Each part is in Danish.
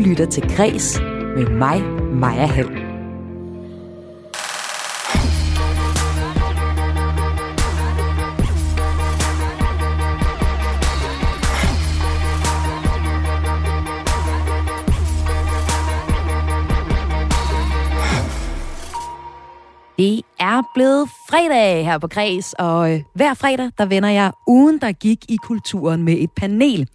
lytter til Græs med mig, Maja Hall. Det er blevet fredag her på Græs, og øh, hver fredag, der vender jeg ugen, der gik i kulturen med et panel.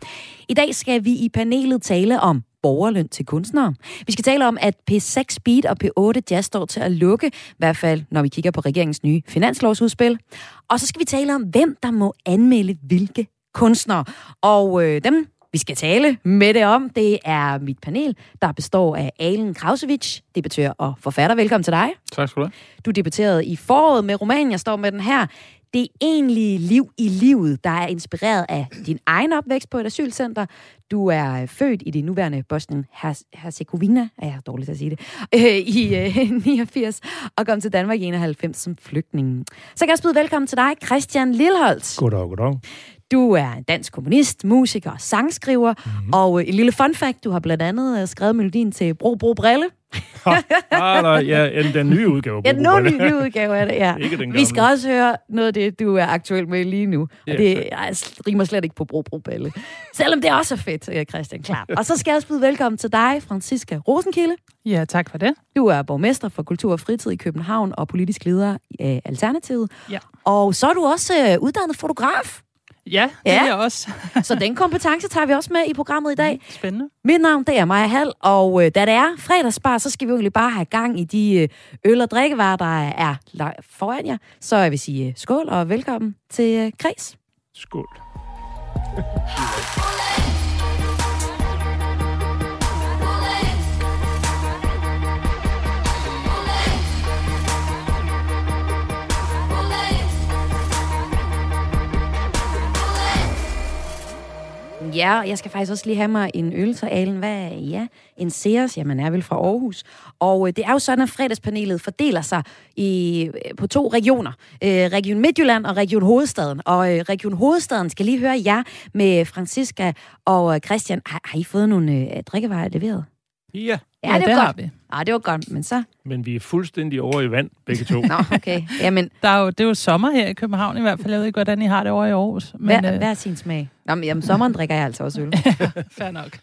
I dag skal vi i panelet tale om borgerløn til kunstnere. Vi skal tale om, at P6 Beat og P8 Jazz står til at lukke, i hvert fald når vi kigger på regeringens nye finanslovsudspil. Og så skal vi tale om, hvem der må anmelde hvilke kunstnere. Og øh, dem vi skal tale med det om, det er mit panel, der består af Alen Krausevich, debattør og forfatter. Velkommen til dig. Tak skal du have. Du debatterede i foråret med romanen, jeg står med den her. Det egentlige liv i livet, der er inspireret af din egen opvækst på et asylcenter. Du er øh, født i det nuværende Bosnien-Herzegovina, er jeg dårligt at sige det, øh, i øh, 89, og kom til Danmark i 91 som flygtning. Så kan jeg byde velkommen til dig, Christian Lilholt. Goddag, goddag. Du er en dansk kommunist, musiker og sangskriver, mm-hmm. og øh, et lille fun fact, du har blandt andet øh, skrevet melodien til Bro Bro Brille. ah, nej, ja, den nye udgave. Ja, den nye udgave er det, ja. Ikke den Vi skal også høre noget af det, du er aktuel med lige nu. Og ja, det jeg rimer slet ikke på Bro Bro Brille. Selvom det også er fedt, øh, Christian, klart. Og så skal jeg også byde velkommen til dig, Franziska Rosenkilde. Ja, tak for det. Du er borgmester for Kultur og Fritid i København og politisk leder i Alternativet. Ja. Og så er du også uddannet fotograf. Ja, det ja. er jeg også. så den kompetence tager vi også med i programmet i dag. Spændende. Mit navn, det er Maja Hall, og øh, da det er fredagsbar, så skal vi egentlig bare have gang i de øh, øl- og drikkevarer, der er foran jer. Så jeg vil sige øh, skål og velkommen til øh, Kreds. Skål. Ja, jeg skal faktisk også lige have mig en øl til Alen. Hvad er ja? En Sears? Ja, man er vel fra Aarhus. Og øh, det er jo sådan, at fredagspanelet fordeler sig i, øh, på to regioner. Øh, Region Midtjylland og Region Hovedstaden. Og øh, Region Hovedstaden skal lige høre jer med Franziska og øh, Christian. Har, har I fået nogle øh, drikkevarer leveret? Ja. Ja, det, det godt. har vi. Ja, det var godt, men så... Men vi er fuldstændig over i vand, begge to. Nå, okay. Jamen... Der er jo, det er jo sommer her i København i hvert fald. Jeg ved ikke, hvordan I har det over i Aarhus. Men, hver, øh... hver sin smag. Nå, men jamen, sommeren drikker jeg altså også øl. Fair nok.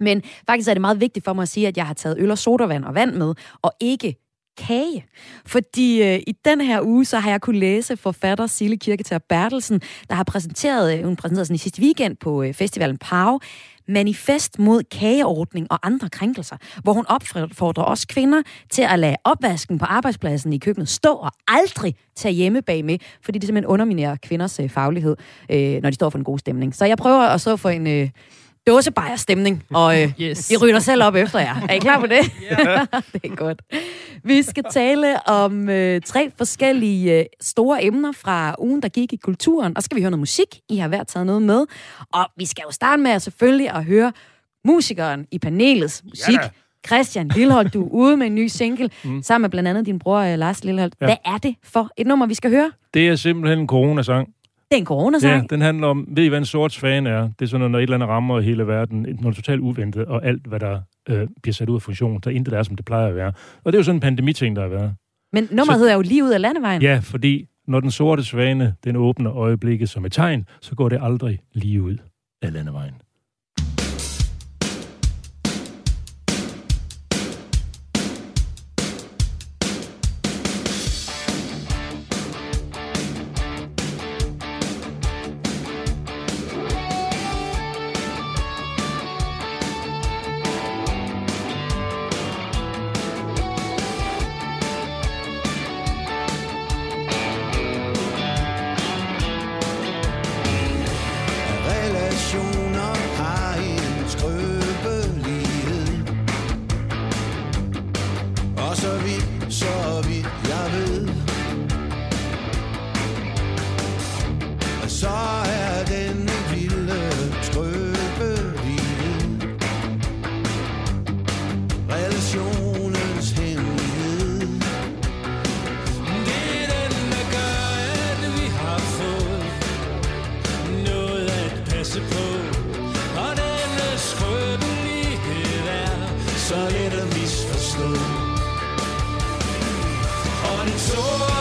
Men faktisk er det meget vigtigt for mig at sige, at jeg har taget øl og sodavand og vand med, og ikke kage. Fordi øh, i den her uge, så har jeg kunne læse forfatter Sille Kirketær Bertelsen, der har præsenteret, øh, hun præsenterede sådan i sidste weekend på øh, festivalen Pau, manifest mod kageordning og andre krænkelser, hvor hun opfordrer os kvinder til at lade opvasken på arbejdspladsen i køkkenet stå og aldrig tage hjemme bag med, fordi det simpelthen underminerer kvinders øh, faglighed, øh, når de står for en god stemning. Så jeg prøver at så for en... Øh, dåsebajer stemning, og øh, yes. I ryger selv op efter jer. Er I klar på det? Yeah. det er godt. Vi skal tale om øh, tre forskellige øh, store emner fra ugen, der gik i kulturen, og så skal vi høre noget musik. I har hver taget noget med. Og vi skal jo starte med selvfølgelig at høre musikeren i panelets musik. Ja, Christian Lilleholdt, du er ude med en ny single, mm. sammen med blandt andet din bror øh, Lars Lilleholdt. Ja. Hvad er det for et nummer, vi skal høre? Det er simpelthen en coronasang. Det er en coronasang? Ja, den handler om, ved I hvad en sort svane er? Det er sådan, når et eller andet rammer hele verden, noget totalt uventet, og alt, hvad der øh, bliver sat ud af funktion, der intet er, som det plejer at være. Og det er jo sådan en pandemiting, der har været. Men nummeret hedder jo lige ud af landevejen. Ja, fordi når den sorte svane, den åbner øjeblikket som et tegn, så går det aldrig lige ud af landevejen. one soul.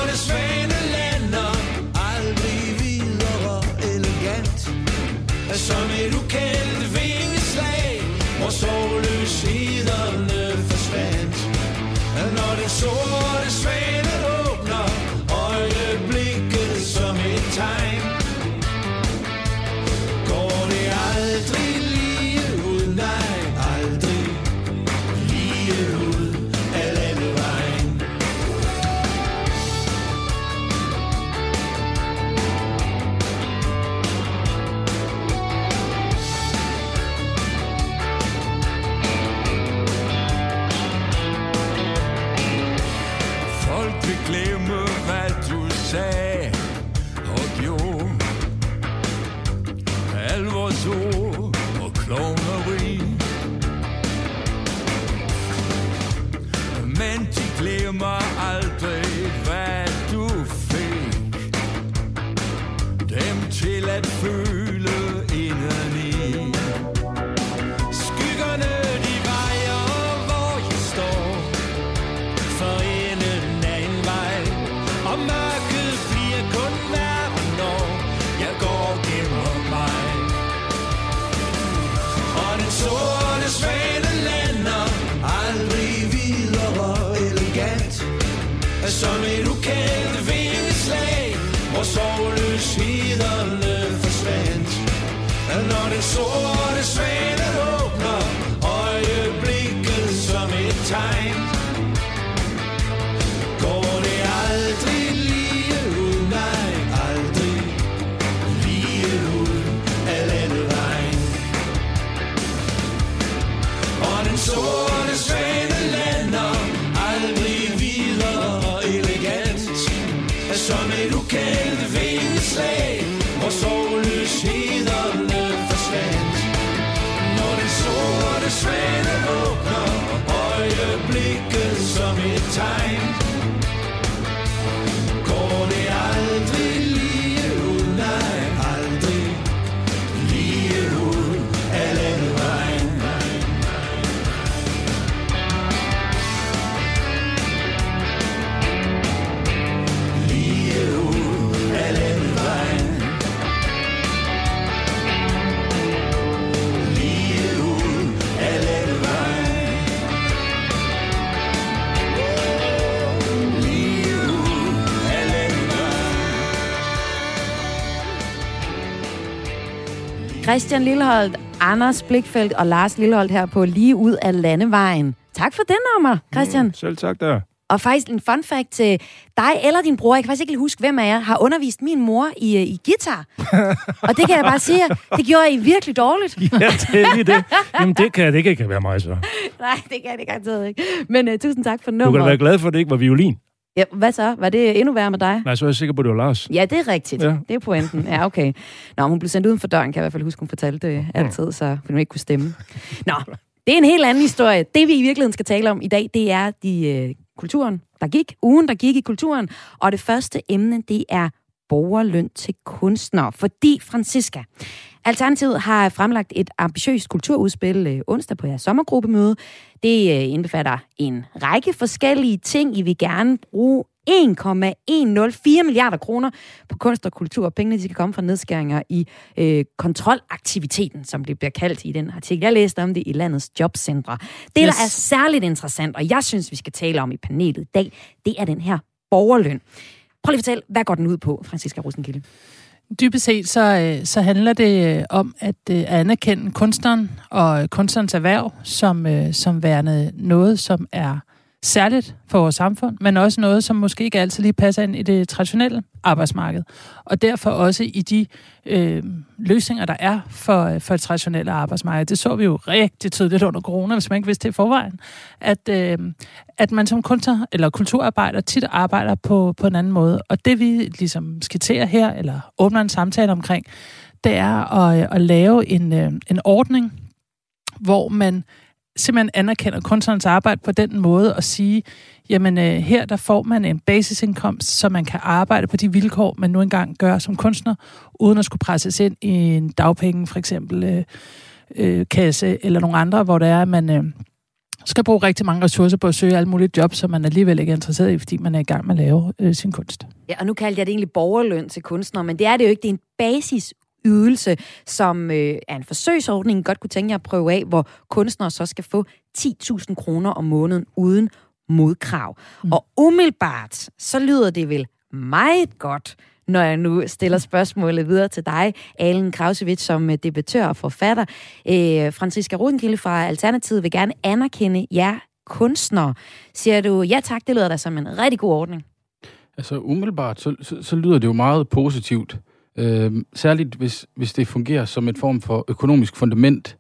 Christian Lilleholdt, Anders Blikfeldt og Lars Lilleholdt her på Lige ud af landevejen. Tak for den nummer, Christian. Mm, selv tak der. Og faktisk en fun fact til dig eller din bror, jeg kan faktisk ikke huske, hvem af jer har undervist min mor i, øh, i guitar. og det kan jeg bare sige, det gjorde I virkelig dårligt. Ja, det er lige det. Jamen, det kan, det kan ikke være mig så. Nej, det kan det garanteret ikke. Men uh, tusind tak for Du kan da nummeret. være glad for, at det ikke var violin. Ja, hvad så? Var det endnu værre med dig? Nej, så er jeg sikker på, at det var Lars. Ja, det er rigtigt. Ja. Det er pointen. Ja, okay. Nå, hun blev sendt uden for døren, kan jeg i hvert fald huske, hun fortalte det altid, så hun ikke kunne stemme. Nå, det er en helt anden historie. Det, vi i virkeligheden skal tale om i dag, det er de øh, kulturen, der gik. Ugen, der gik i kulturen. Og det første emne, det er borgerløn til kunstnere. Fordi, Francisca, Alternativet har fremlagt et ambitiøst kulturudspil øh, onsdag på jeres sommergruppemøde. Det øh, indbefatter en række forskellige ting. I vil gerne bruge 1,104 milliarder kroner på kunst og kultur. Pengene de skal komme fra nedskæringer i øh, kontrolaktiviteten, som det bliver kaldt i den artikel. Jeg læste om det i landets jobcentre. Det, yes. Yes. der er særligt interessant, og jeg synes, vi skal tale om i panelet i dag, det er den her borgerløn. Prøv lige at fortælle, hvad går den ud på, Franziska Rosenkilde? Dybest set så, øh, så handler det øh, om øh, at anerkende kunstneren og kunstnerens erhverv som, som værende noget, som er særligt for vores samfund, men også noget, som måske ikke altid lige passer ind i det traditionelle arbejdsmarked. Og derfor også i de øh, løsninger, der er for, øh, for det traditionelle arbejdsmarked. Det så vi jo rigtig tydeligt under corona, hvis man ikke vidste det i forvejen, at, øh, at man som kunstner eller kulturarbejder tit arbejder på, på en anden måde. Og det vi ligesom skitserer her, eller åbner en samtale omkring, det er at, øh, at lave en, øh, en ordning, hvor man simpelthen anerkender kunstnerens arbejde på den måde og sige, jamen øh, her der får man en basisindkomst, så man kan arbejde på de vilkår, man nu engang gør som kunstner, uden at skulle presses ind i en dagpenge, for eksempel øh, øh, kasse eller nogle andre, hvor det er, at man øh, skal bruge rigtig mange ressourcer på at søge alle mulige jobs, som man alligevel ikke er interesseret i, fordi man er i gang med at lave øh, sin kunst. Ja, og nu kalder jeg det egentlig borgerløn til kunstnere, men det er det jo ikke. Det er en basis ydelse, som øh, er en forsøgsordning, godt kunne tænke jer at prøve af, hvor kunstnere så skal få 10.000 kroner om måneden uden modkrav. Mm. Og umiddelbart, så lyder det vel meget godt, når jeg nu stiller spørgsmålet videre til dig, Alen Krausewitz, som øh, debattør og forfatter. Øh, Franziska Rodenkilde fra Alternativet vil gerne anerkende jer kunstnere. Siger du, ja tak, det lyder da som en rigtig god ordning. Altså umiddelbart, så, så, så lyder det jo meget positivt. Øh, særligt hvis, hvis det fungerer som et form for økonomisk fundament.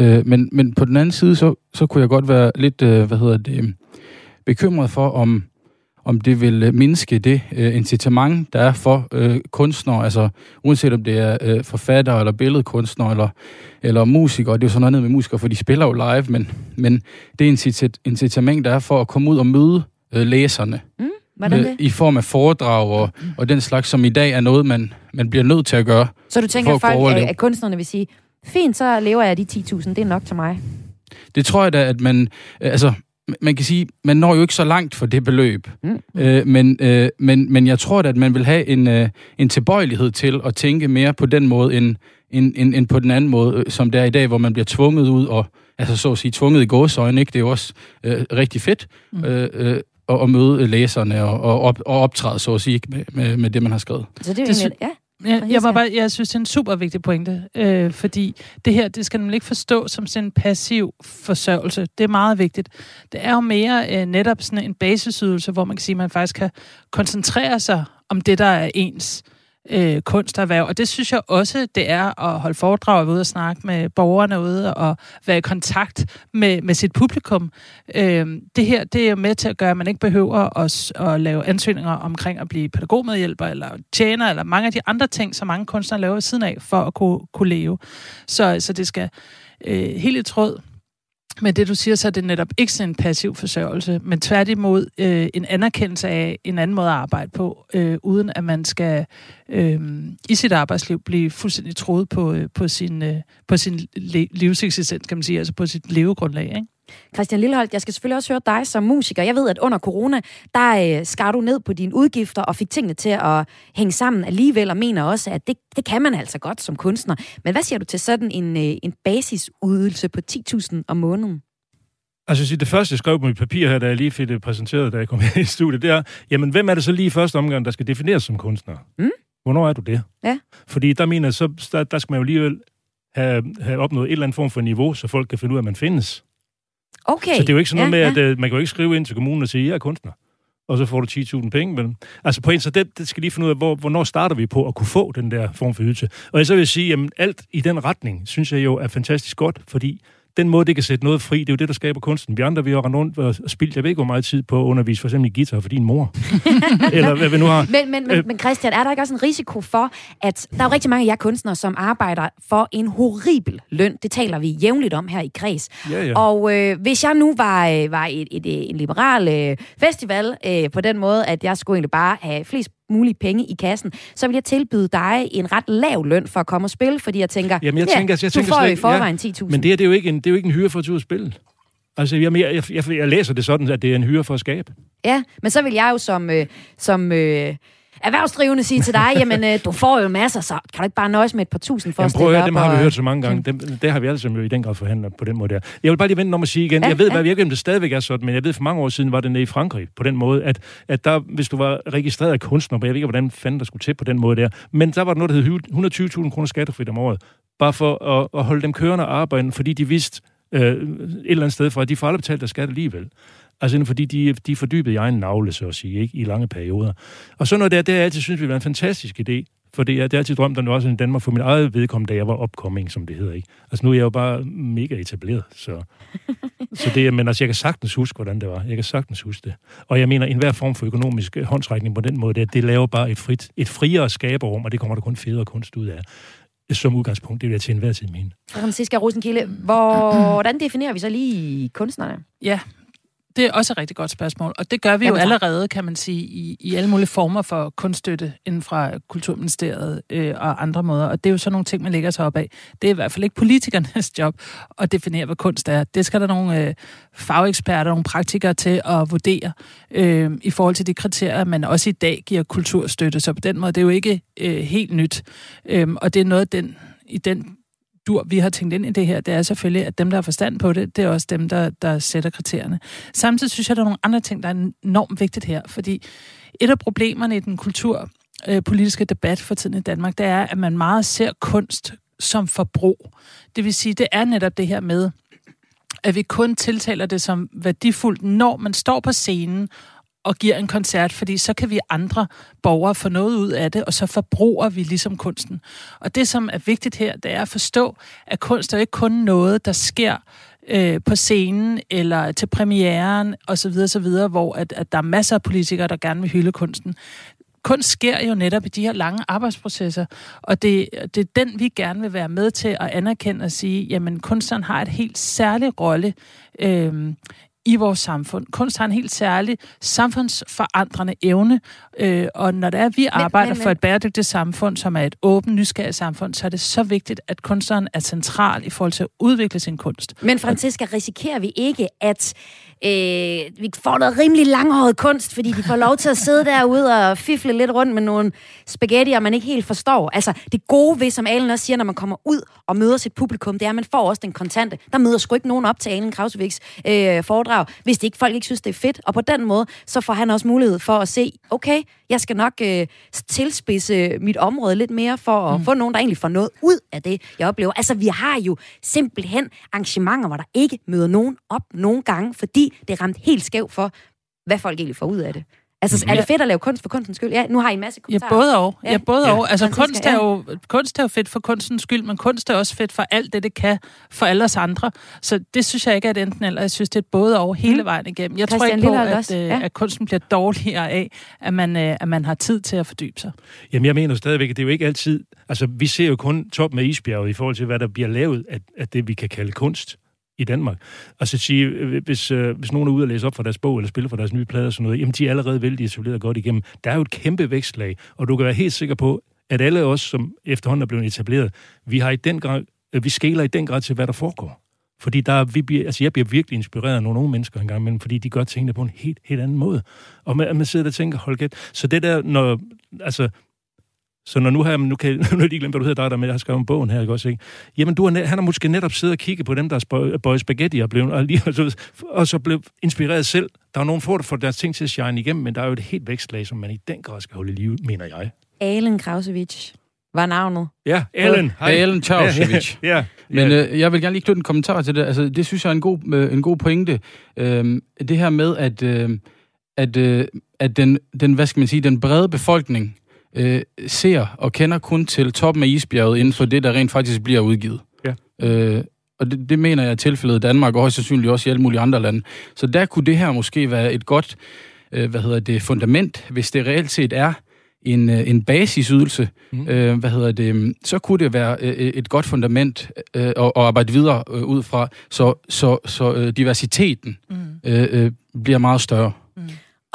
Øh, men, men på den anden side, så, så kunne jeg godt være lidt, øh, hvad hedder det, bekymret for, om, om det vil mindske det øh, incitament, der er for øh, kunstnere, altså uanset om det er øh, forfattere eller billedkunstnere eller, eller musikere, det er jo sådan noget med musikere, for de spiller jo live, men, men det incitament, der er for at komme ud og møde øh, læserne. Mm, hvordan det? i form af foredrag og, og den slags, som i dag er noget, man, man bliver nødt til at gøre. Så du tænker, at folk, at, at kunstnerne vil sige, fint, så lever jeg af de 10.000, det er nok til mig. Det tror jeg da, at man... Altså, man kan sige, man når jo ikke så langt for det beløb. Mm. Øh, men, øh, men, men jeg tror da, at man vil have en, øh, en tilbøjelighed til at tænke mere på den måde, end, end, end, end på den anden måde, øh, som det er i dag, hvor man bliver tvunget ud, og altså så at sige, tvunget i gåsøjne, ikke? Det er jo også øh, rigtig fedt Mm. øh, øh, at, at møde læserne og, og, op, og optræde, så at sige, ikke? Med, med, med det, man har skrevet. Så det er jo Det egentlig, ja. Jeg, jeg, må bare, jeg synes, det er en super vigtig pointe, øh, fordi det her, det skal man ikke forstå som sådan en passiv forsørgelse. Det er meget vigtigt. Det er jo mere øh, netop sådan en basisydelse, hvor man kan sige, at man faktisk kan koncentrere sig om det, der er ens øh, Øh, kunsterhverv. Og det synes jeg også, det er at holde foredrag ude og snakke med borgerne ude og være i kontakt med, med sit publikum. Øh, det her, det er jo med til at gøre, at man ikke behøver at, at lave ansøgninger omkring at blive pædagogmedhjælper eller tjener, eller mange af de andre ting, som mange kunstnere laver ved siden af, for at kunne, kunne leve. Så, så det skal øh, helt i tråd men det, du siger, så er det netop ikke sådan en passiv forsørgelse, men tværtimod øh, en anerkendelse af en anden måde at arbejde på, øh, uden at man skal øh, i sit arbejdsliv blive fuldstændig troet på, øh, på sin, øh, på sin le- livseksistens, kan man sige, altså på sit levegrundlag. Ikke? Christian Lilleholdt, jeg skal selvfølgelig også høre dig som musiker. Jeg ved, at under corona, der øh, skar du ned på dine udgifter og fik tingene til at hænge sammen alligevel, og mener også, at det, det kan man altså godt som kunstner. Men hvad siger du til sådan en, øh, en basisudelse på 10.000 om måneden? Altså, det første, jeg skrev på mit papir her, da jeg lige fik det præsenteret, da jeg kom her i studiet, det er, jamen, hvem er det så lige i første omgang, der skal defineres som kunstner? Mm. Hvornår er du det? Ja. Fordi der mener jeg, så der, der skal man jo alligevel have, have opnået et eller andet form for niveau, så folk kan finde ud af, at man findes. Okay. Så det er jo ikke sådan noget ja, med, at uh, man kan jo ikke skrive ind til kommunen og sige, jeg er kunstner. Og så får du 10.000 penge. Men, altså på en, så det, det skal lige finde ud af, hvor, hvornår starter vi på at kunne få den der form for ydelse. Og jeg så vil sige, at alt i den retning, synes jeg jo er fantastisk godt, fordi den måde, det kan sætte noget fri, det er jo det, der skaber kunsten. Vi andre, vi har rendt rundt og spildt, jeg ved ikke, hvor meget tid på at undervise, for eksempel i guitar for din mor. Eller hvad vi nu har. Men, men, men, Øh. men Christian, er der ikke også en risiko for, at der er jo rigtig mange af jer kunstnere, som arbejder for en horribel løn? Det taler vi jævnligt om her i Kreds. Ja, ja. Og øh, hvis jeg nu var, øh, var et, et, et, en liberal øh, festival øh, på den måde, at jeg skulle egentlig bare have flest mulige penge i kassen, så vil jeg tilbyde dig en ret lav løn for at komme og spille, fordi jeg tænker, Jamen, jeg ja, tænker- jeg du tænker får jo i forvejen 10.000. Men det her, det er jo ikke en, det er jo ikke en hyre for at spille. Altså, jeg, jeg, jeg, jeg læser det sådan, at det er en hyre for at skabe. Ja, men så vil jeg jo som, øh, som øh, erhvervsdrivende sige til dig, jamen øh, du får jo masser, så kan du ikke bare nøjes med et par tusind for Jamen, at prøv at stille høre, dem har vi hørt så mange gange. Dem, det har vi alle sammen jo i den grad forhandlet på den måde der. Jeg vil bare lige vente om at sige igen. Ja, jeg ved, ja. ikke, om det stadigvæk er sådan, men jeg ved, for mange år siden var det nede i Frankrig på den måde, at, at der, hvis du var registreret kunstner, jeg ved ikke, hvordan fanden der skulle til på den måde der, men der var der noget, der hed 120.000 kroner skattefrit om året, bare for at, at holde dem kørende og arbejde, fordi de vidste øh, et eller andet sted fra, at de får aldrig betalt deres skat alligevel. Altså fordi de, de er fordybet i egen navle, så at sige, ikke? i lange perioder. Og så noget der, det har jeg altid synes, det var en fantastisk idé, for det er, det er altid drømt om også i Danmark for min eget vedkommende, da jeg var opkomming, som det hedder. Ikke? Altså nu er jeg jo bare mega etableret, så, så det er, men altså jeg kan sagtens huske, hvordan det var. Jeg kan sagtens huske det. Og jeg mener, enhver form for økonomisk håndsrækning på den måde, det, det laver bare et, frit, et friere skaberrum, og det kommer der kun federe kunst ud af. Som udgangspunkt, det vil jeg til enhver tid mene. Franziska Rosenkilde, hvordan definerer vi så lige kunstnerne? Ja, Det er også et rigtig godt spørgsmål, og det gør vi Jamen, jo allerede, kan man sige, i, i alle mulige former for kunststøtte inden fra Kulturministeriet øh, og andre måder. Og det er jo sådan nogle ting, man lægger sig op af. Det er i hvert fald ikke politikernes job at definere, hvad kunst er. Det skal der nogle øh, fageksperter, nogle praktikere til at vurdere øh, i forhold til de kriterier, man også i dag giver kulturstøtte. Så på den måde, det er jo ikke øh, helt nyt. Øh, og det er noget, den, i den dur, vi har tænkt ind i det her, det er selvfølgelig, at dem, der har forstand på det, det er også dem, der, der sætter kriterierne. Samtidig synes jeg, der er nogle andre ting, der er enormt vigtigt her, fordi et af problemerne i den kulturpolitiske øh, debat for tiden i Danmark, det er, at man meget ser kunst som forbrug. Det vil sige, det er netop det her med, at vi kun tiltaler det som værdifuldt, når man står på scenen og giver en koncert, fordi så kan vi andre borgere få noget ud af det, og så forbruger vi ligesom kunsten. Og det, som er vigtigt her, det er at forstå, at kunst er ikke kun noget, der sker øh, på scenen eller til premieren osv., osv., hvor at, at der er masser af politikere, der gerne vil hylde kunsten. Kunst sker jo netop i de her lange arbejdsprocesser, og det, det er den, vi gerne vil være med til at anerkende og sige, jamen kunstneren har et helt særlig rolle øh, i vores samfund. Kunst har en helt særlig samfundsforandrende evne, øh, og når det er, at vi arbejder men- for et bæredygtigt samfund, som er et åbent, nysgerrigt samfund, så er det så vigtigt, at kunstneren er central i forhold til at udvikle sin kunst. Men Francisca, risikerer vi ikke, at øh, vi får noget rimelig langhåret kunst, fordi de får lov til at sidde derude og fifle lidt rundt med nogle spaghettier, man ikke helt forstår? Altså, det gode ved, som Alen også siger, når man kommer ud og møder sit publikum, det er, at man får også den kontante. Der møder sgu ikke nogen op til Alen Krauseviks øh, foredrag, hvis det ikke, folk ikke synes, det er fedt. Og på den måde, så får han også mulighed for at se, okay, jeg skal nok øh, tilspidse mit område lidt mere, for at mm. få nogen, der egentlig får noget ud af det, jeg oplever. Altså, vi har jo simpelthen arrangementer, hvor der ikke møder nogen op nogen gange, fordi det er ramt helt skævt for, hvad folk egentlig får ud af det. Altså, er det fedt at lave kunst for kunstens skyld? Ja, nu har I en masse Ja, kommentarer. både og. Ja, Ja. både Ja. og. Altså, Francisca, kunst er, jo, kunst er jo fedt for kunstens skyld, men kunst er også fedt for alt det, det kan for alle os andre. Så det synes jeg ikke er et enten eller. Jeg synes, det er et både og hele vejen igennem. Jeg tror Christian ikke på, at, også. øh, Ja. at kunsten bliver dårligere af, at man, øh, at man har tid til at fordybe sig. Jamen, jeg mener stadigvæk, at det er jo ikke altid... Altså, vi ser jo kun toppen af isbjerget i forhold til, hvad der bliver lavet af, af det, vi kan kalde kunst i Danmark. Altså så sige, øh, hvis, øh, hvis nogen er ude og læse op for deres bog, eller spille for deres nye plader og sådan noget, jamen de er allerede vældig isoleret godt igennem. Der er jo et kæmpe vækstlag, og du kan være helt sikker på, at alle os, som efterhånden er blevet etableret, vi har i den grad, øh, vi skæler i den grad til, hvad der foregår. Fordi der, vi bliver, altså jeg bliver virkelig inspireret af nogle unge mennesker engang imellem, fordi de gør tingene på en helt, helt anden måde. Og man, man sidder der og tænker, hold kæft. Så det der, når, altså, så når nu har nu kan jeg, nu jeg lige glemt, hvad du hedder, dig der med, jeg har skrevet om bogen her, ikke også, ikke? Jamen, du har, net- han har måske netop siddet og kigget på dem, der er bøjet spaghetti og, blevet, og, lige, og, så, og så blev inspireret selv. Der er nogen få, der får deres ting til at shine igennem, men der er jo et helt vækstlag, som man i den grad skal holde i live, mener jeg. Alen Krausevic var navnet. Ja, Ellen. Hej. Ellen Tjavsevic. Ja, ja, Men ja. øh, jeg vil gerne lige knytte en kommentar til det. Altså, det synes jeg er en god, øh, en god pointe. Øhm, det her med, at, øh, at, øh, at den, den, hvad skal man sige, den brede befolkning øh, ser og kender kun til toppen af isbjerget inden for det, der rent faktisk bliver udgivet. Ja. Øh, og det, det mener jeg er tilfældet i Danmark, og højst sandsynligt også i alle mulige andre lande. Så der kunne det her måske være et godt øh, hvad hedder det, fundament, hvis det reelt set er en, øh, en basisydelse, mm. øh, hvad hedder det, så kunne det være øh, et godt fundament øh, at, at arbejde videre øh, ud fra, så, så, så øh, diversiteten Mm. øh, øh, bliver meget større.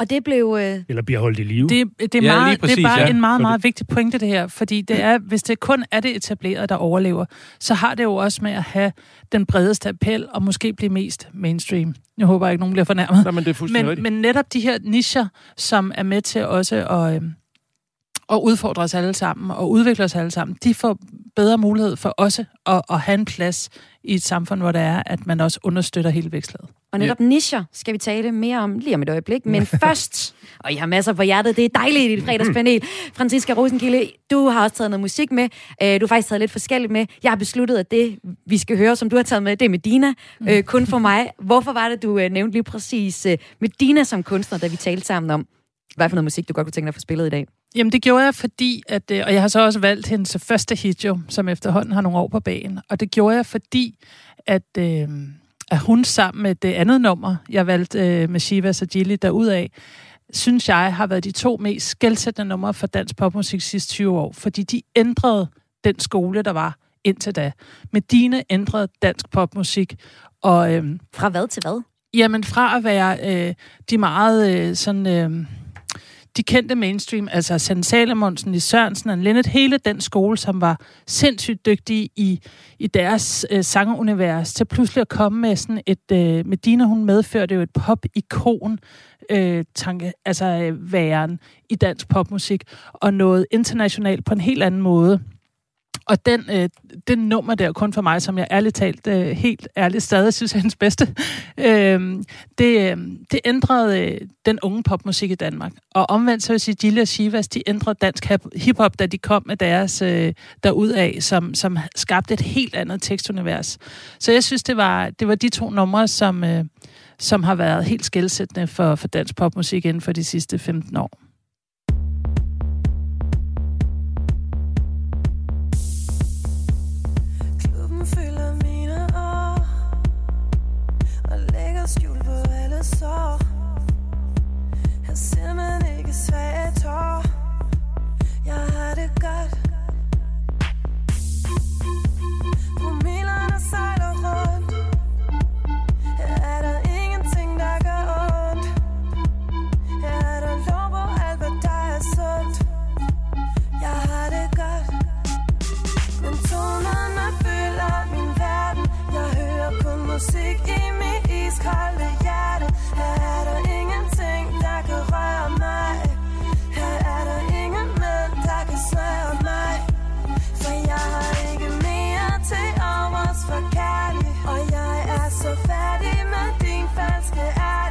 Og det blev... Øh, Eller bliver holdt i live. Det, det, er Ja, meget, lige præcis, det er bare ja. en meget, meget vigtig pointe, det her. Fordi det er, hvis det kun er det etablerede, der overlever, så har det jo også med at have den bredeste appel og måske blive mest mainstream. Jeg håber ikke, nogen bliver fornærmet. Nej, men det er Men, men netop de her nischer, som er med til også at, øhm, at udfordre os alle sammen og udvikle os alle sammen, de får bedre mulighed for også at, at have en plads i et samfund, hvor det er, at man også understøtter hele vækstlaget. og netop ja. nischer skal vi tale mere om lige om et øjeblik. Men først, og jeg har masser på hjertet, det er dejligt i dit fredagspanel. Franziska Rosenkilde, du har også taget noget musik med. Øh, Du har faktisk taget lidt forskelligt med. Jeg har besluttet, at det, vi skal høre, som du har taget med, det er Medina. Øh, kun for mig. Hvorfor var det, du øh, nævnte lige præcis øh, Medina som kunstner, da vi talte sammen om, hvad for noget musik, du godt kunne tænke dig at få spillet i dag? Jamen, det gjorde jeg, fordi, at, øh, og jeg har så også valgt hendes første hit jo, som efterhånden har nogle år på banen. Og det gjorde jeg, fordi, at, øh, at hun sammen med det andet nummer, jeg valgte øh, med Shiva Sajili derudaf, synes jeg har været de to mest skældsættende numre for dansk popmusik sidste 20 år, fordi de ændrede den skole, der var indtil da. Medina ændrede dansk popmusik, og øh, Fra hvad til hvad? Jamen fra at være øh, de meget øh, sådan... Øh, de kendte mainstream, altså Sand Salomonsen, Lis Sørensen og Lennet, hele den skole, som var sindssygt dygtige i, i deres øh, sangunivers, til pludselig at komme med sådan et... Øh, Medina, hun medførte jo et pop-ikon, øh, tanke, altså øh, væren i dansk popmusik, og noget internationalt på en helt anden måde. Og den, øh, den nummer der, kun for mig, som jeg ærligt talt, øh, helt ærligt stadig synes er hendes bedste, øh, det, øh, det ændrede øh, den unge popmusik i Danmark. Og omvendt så vil jeg sige, Gilly og Shivas, de ændrede dansk hiphop, da de kom med deres øh, derudaf, som, som skabte et helt andet tekstunivers. Så jeg synes, det var, det var de to numre, som, øh, som har været helt skældsættende for, for dansk popmusik inden for de sidste 15 år. Musik i mit iskolde hjerte. Her er der ingenting, der kan røre mig. Her er der ingen mænd, der kan svære mig. For jeg har ikke mere til overs for kærlig. Og jeg er så færdig med din falske ærlighed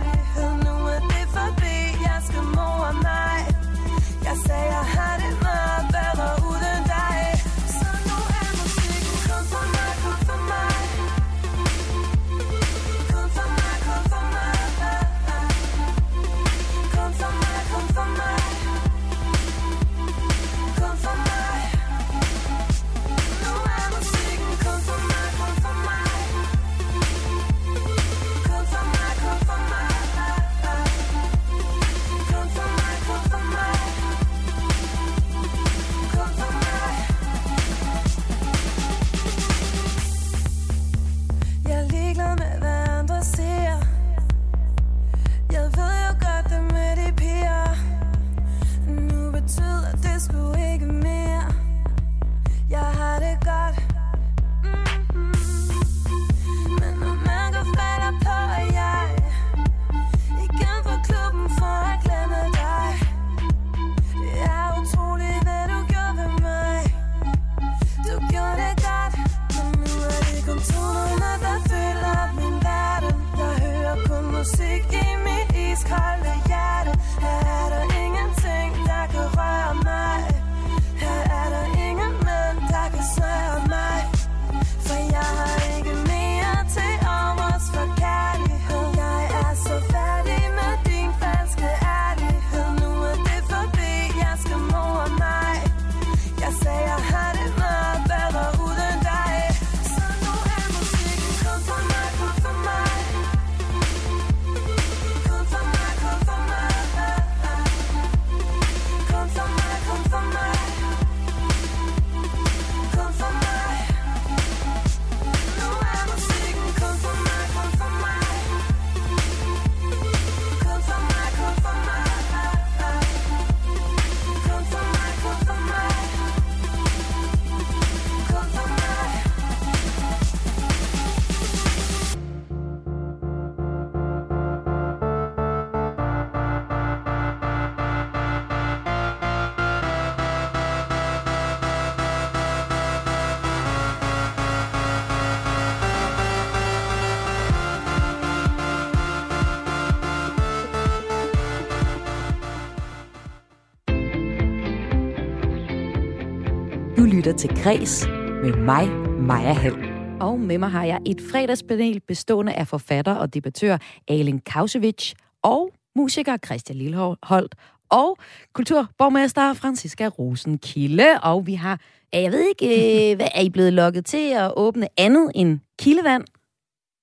Du lytter til Græs med mig, Maja Hall. Og med mig har jeg et fredagspanel bestående af forfatter og debattør Alen Kausevich og musiker Christian Lilleholdt og kulturborgmester Franziska Rosenkilde. Og vi har, jeg ved ikke, øh, hvad er I blevet lukket til at åbne andet end kildevand?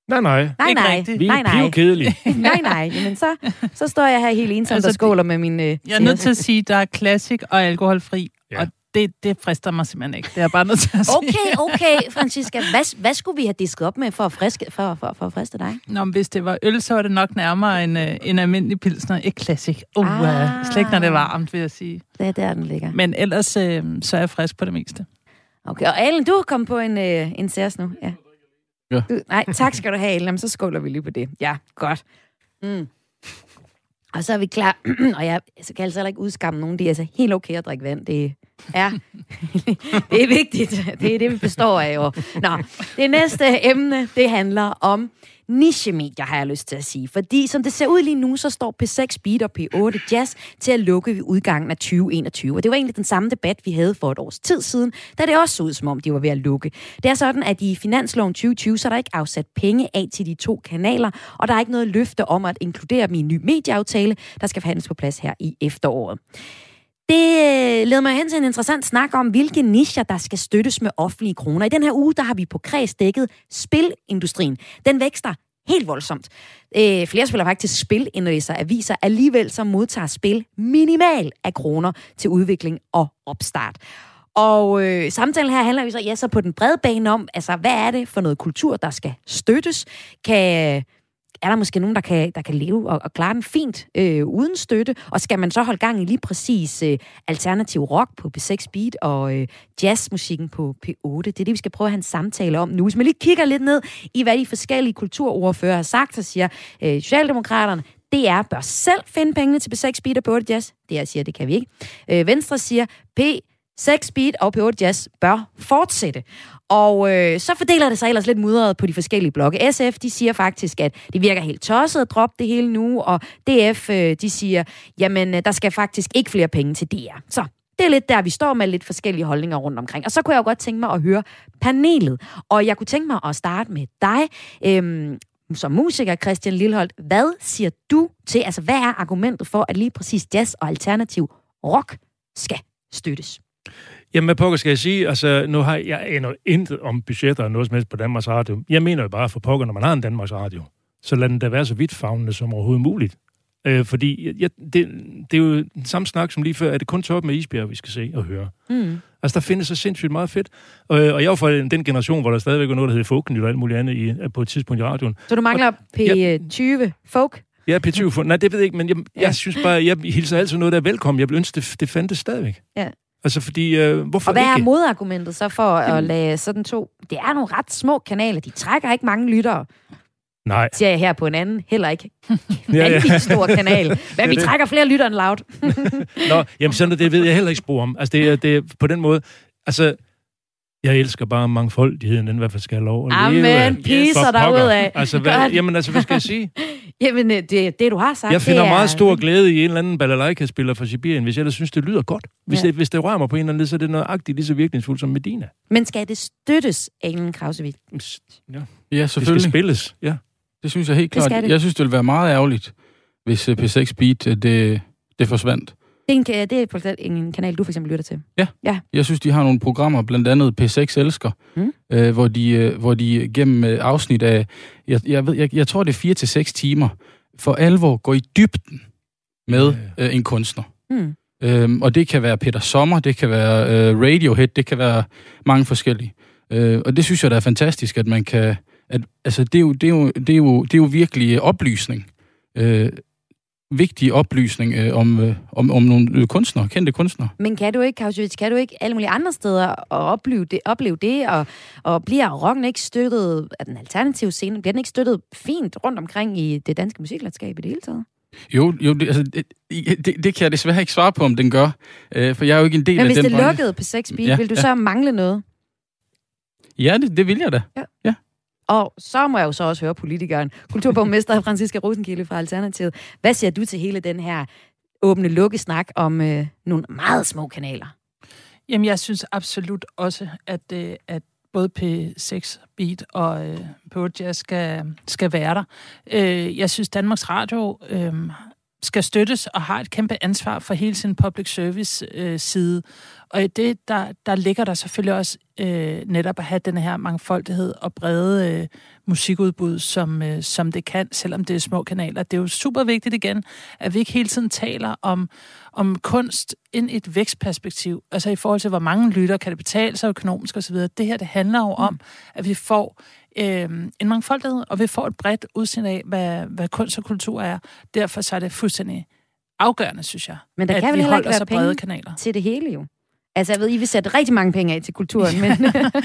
Nej, nej. Nej, Ikke nej. rigtigt. Vi Nej, er nej. pivkedelige. nej, nej. Jamen, så, så står jeg her helt ensom Altså, og skåler med min... Øh, Jeg er nødt til at sige, der er klassik og alkoholfri, ja. og det, det frister mig simpelthen ikke. Det er bare nødt til at sige. Okay, okay, Francisca. Hvad, hvad skulle vi have disket op med for at, friske, for, for, for at friste dig? Nå, men hvis det var øl, så var det nok nærmere en, øh, en almindelig pilsner. Ikke classic. Uh, Ah. Slet ikke, når det er varmt, vil jeg sige. Det er der, den ligger. Men ellers øh, så er jeg frisk på det meste. Okay, og Alen, du er kommet på en, øh, en særs nu. Ja. Ja. Du, nej, tak skal du have, Alen. Jamen, så skåler vi lige på det. Ja, godt. Mm. Og så er vi klar. og jeg så kan altså heller ikke udskamme nogen. Det er altså helt okay at drikke vand. Det Ja, det er vigtigt. Det er det, vi består af. Jo. Nå, det næste emne, det handler om nichemedier, har jeg lyst til at sige. Fordi som det ser ud lige nu, så står P6 Beat og P8 Jazz til at lukke ved udgangen af 2021. Og det var egentlig den samme debat, vi havde for et års tid siden, da det også så ud, som om de var ved at lukke. Det er sådan, at i finansloven 2020, så er der ikke afsat penge af til de to kanaler, og der er ikke noget løfte om at inkludere dem i en ny medieaftale, der skal forhandles på plads her i efteråret. Det øh, leder mig hen til en interessant snak om, hvilke nischer, der skal støttes med offentlige kroner. I den her uge, der har vi på kreds dækket spilindustrien. Den vækster helt voldsomt. Øh, flere spiller faktisk spilindlæser aviser. Alligevel så modtager spil minimal af kroner til udvikling og opstart. Og øh, samtalen her handler jo så, ja, så på den brede bane om, altså, hvad er det for noget kultur, der skal støttes? Kan, er der måske nogen, der kan, der kan leve og, og klare den fint øh, uden støtte? Og skal man så holde gang i lige præcis øh, alternativ rock på P6 Beat og øh, jazzmusikken på P8? Det er det, vi skal prøve at have en samtale om nu. Hvis man lige kigger lidt ned i, hvad de forskellige kulturordfører har sagt, så siger øh, Socialdemokraterne, DR bør selv finde pengene til P6 Beat og P8 Jazz. Det jeg siger, det kan vi ikke. Øh, Venstre siger, P Sex, Beat og P8 Jazz bør fortsætte. Og øh, så fordeler det sig ellers lidt mudret på de forskellige blokke. SF, de siger faktisk, at det virker helt tosset at droppe det hele nu, og DF, øh, de siger, jamen, øh, der skal faktisk ikke flere penge til DR. Så det er lidt der, vi står med lidt forskellige holdninger rundt omkring. Og så kunne jeg jo godt tænke mig at høre panelet. Og jeg kunne tænke mig at starte med dig. Øhm, som musiker, Christian Lilleholdt, hvad siger du til, altså hvad er argumentet for, at lige præcis jazz og alternativ rock skal støttes? Jamen, hvad pokker skal jeg sige? Altså, nu har jeg aner intet om budgetter og noget som helst på Danmarks Radio. Jeg mener jo bare for pokker, når man har en Danmarks Radio, så lad den da være så vidtfavnende som overhovedet muligt. Øh, fordi jeg, det, det er jo den samme snak som lige før. Er det kun top med isbjerg, vi skal se og høre? Mm. Altså, der findes så sindssygt meget fedt. Og, og jeg var fra den generation, hvor der stadigvæk var noget, der hed Folknyt og alt muligt andet i, på et tidspunkt i radioen. Så du mangler P20 folk? Ja, P20 for, Nej, det ved jeg ikke, men jeg, Ja. jeg synes bare, jeg hilser altid noget, der er velkommen. Jeg vil ønske, det, det fandtes stadigvæk. Ja. Altså, fordi, øh, hvorfor Og hvad ikke? er modargumentet så for at lade sådan to... Det er nogle ret små kanaler. De trækker ikke mange lyttere, Nej. siger jeg her på en anden. Heller ikke Ja, ja. stor kanal. Men vi det. trækker flere lyttere end loud. Nå, jamen sådan det ved jeg heller ikke spor om. Altså, det er, det på den måde... Altså, jeg elsker bare mangfoldigheden, den i hvert fald skal have lov at Amen, leve af. peace For og pokker. derudad. Altså, hvad, Godt. jamen, altså, hvad skal jeg sige? Jamen, øh, det, det du har sagt, Jeg finder det er... meget stor glæde i en eller anden balalaika-spiller fra Sibirien, hvis jeg ellers synes, det lyder godt. Hvis, Ja. det, hvis det rører mig på en eller anden led, så er det nøjagtigt lige så virkningsfuldt som Medina. Men skal det støttes, Alen Krausevik? Ja, Ja, det skal selvfølgelig. spilles. Ja. Det synes jeg helt Det skal klart. det. Jeg synes, det ville være meget ærgerligt, hvis øh, P6 Beat øh, det, det forsvandt. Det er, en, det er for eksempel en kanal, du for eksempel lytter til. Jeg synes, de har nogle programmer, blandt andet P6 Elsker, Mm. øh, hvor, de, øh, hvor de gennem øh, afsnit af, jeg, jeg, ved, jeg, jeg tror, det er 4 til seks timer, for alvor går i dybden med Ja, øh, en kunstner. Hmm. Øhm, og det kan være Peter Sommer, det kan være øh, Radiohead, det kan være mange forskellige. Øh, og det synes jeg, der er fantastisk, at man kan... At, altså, det er, jo, det, er jo, det, er jo, det er jo virkelig oplysning. Øh, vigtig oplysning øh, om, øh, om, om nogle kunstnere, kendte kunstnere. Men kan du ikke, Kausevich, kan du ikke alle mulige andre steder at opleve det, opleve det og, og bliver rocken ikke støttet af den alternative scene? Bliver den ikke støttet fint rundt omkring i det danske musiklandskab i det hele taget? Jo, jo det, altså, det, det, det kan jeg desværre ikke svare på, om den gør. Øh, for jeg er jo ikke en del Men af hvis den det branche. lukkede på 6 Beat, Ja, vil du ja. så mangle noget? Ja, det, det vil jeg da. Og så må jeg jo så også høre politikeren, kulturborgmester Franziska Rosenkilde fra Alternativet. Hvad siger du til hele den her åbne lukkesnak om øh, nogle meget små kanaler? Jamen, jeg synes absolut også, at, øh, at både P6 Beat og øh, P8 Jazz skal, skal være der. Øh, jeg synes, Danmarks Radio øh, skal støttes og har et kæmpe ansvar for hele sin public service øh, side. Og i det, der, der ligger der selvfølgelig også øh, netop at have den her mangfoldighed og brede øh, musikudbud, som, øh, som det kan, selvom det er små kanaler. Det er jo super vigtigt igen, at vi ikke hele tiden taler om, om kunst ind i et vækstperspektiv. Altså i forhold til, hvor mange lytter, kan det betale sig økonomisk osv. Det her, det handler jo om, at vi får øh, en mangfoldighed, og vi får et bredt udsyn af, hvad, hvad kunst og kultur er. Derfor så er det fuldstændig afgørende, synes jeg, Men der at kan vel vi heller ikke være penge kanaler. til det hele jo. Altså, jeg ved, I vil sætte rigtig mange penge af til kulturen, men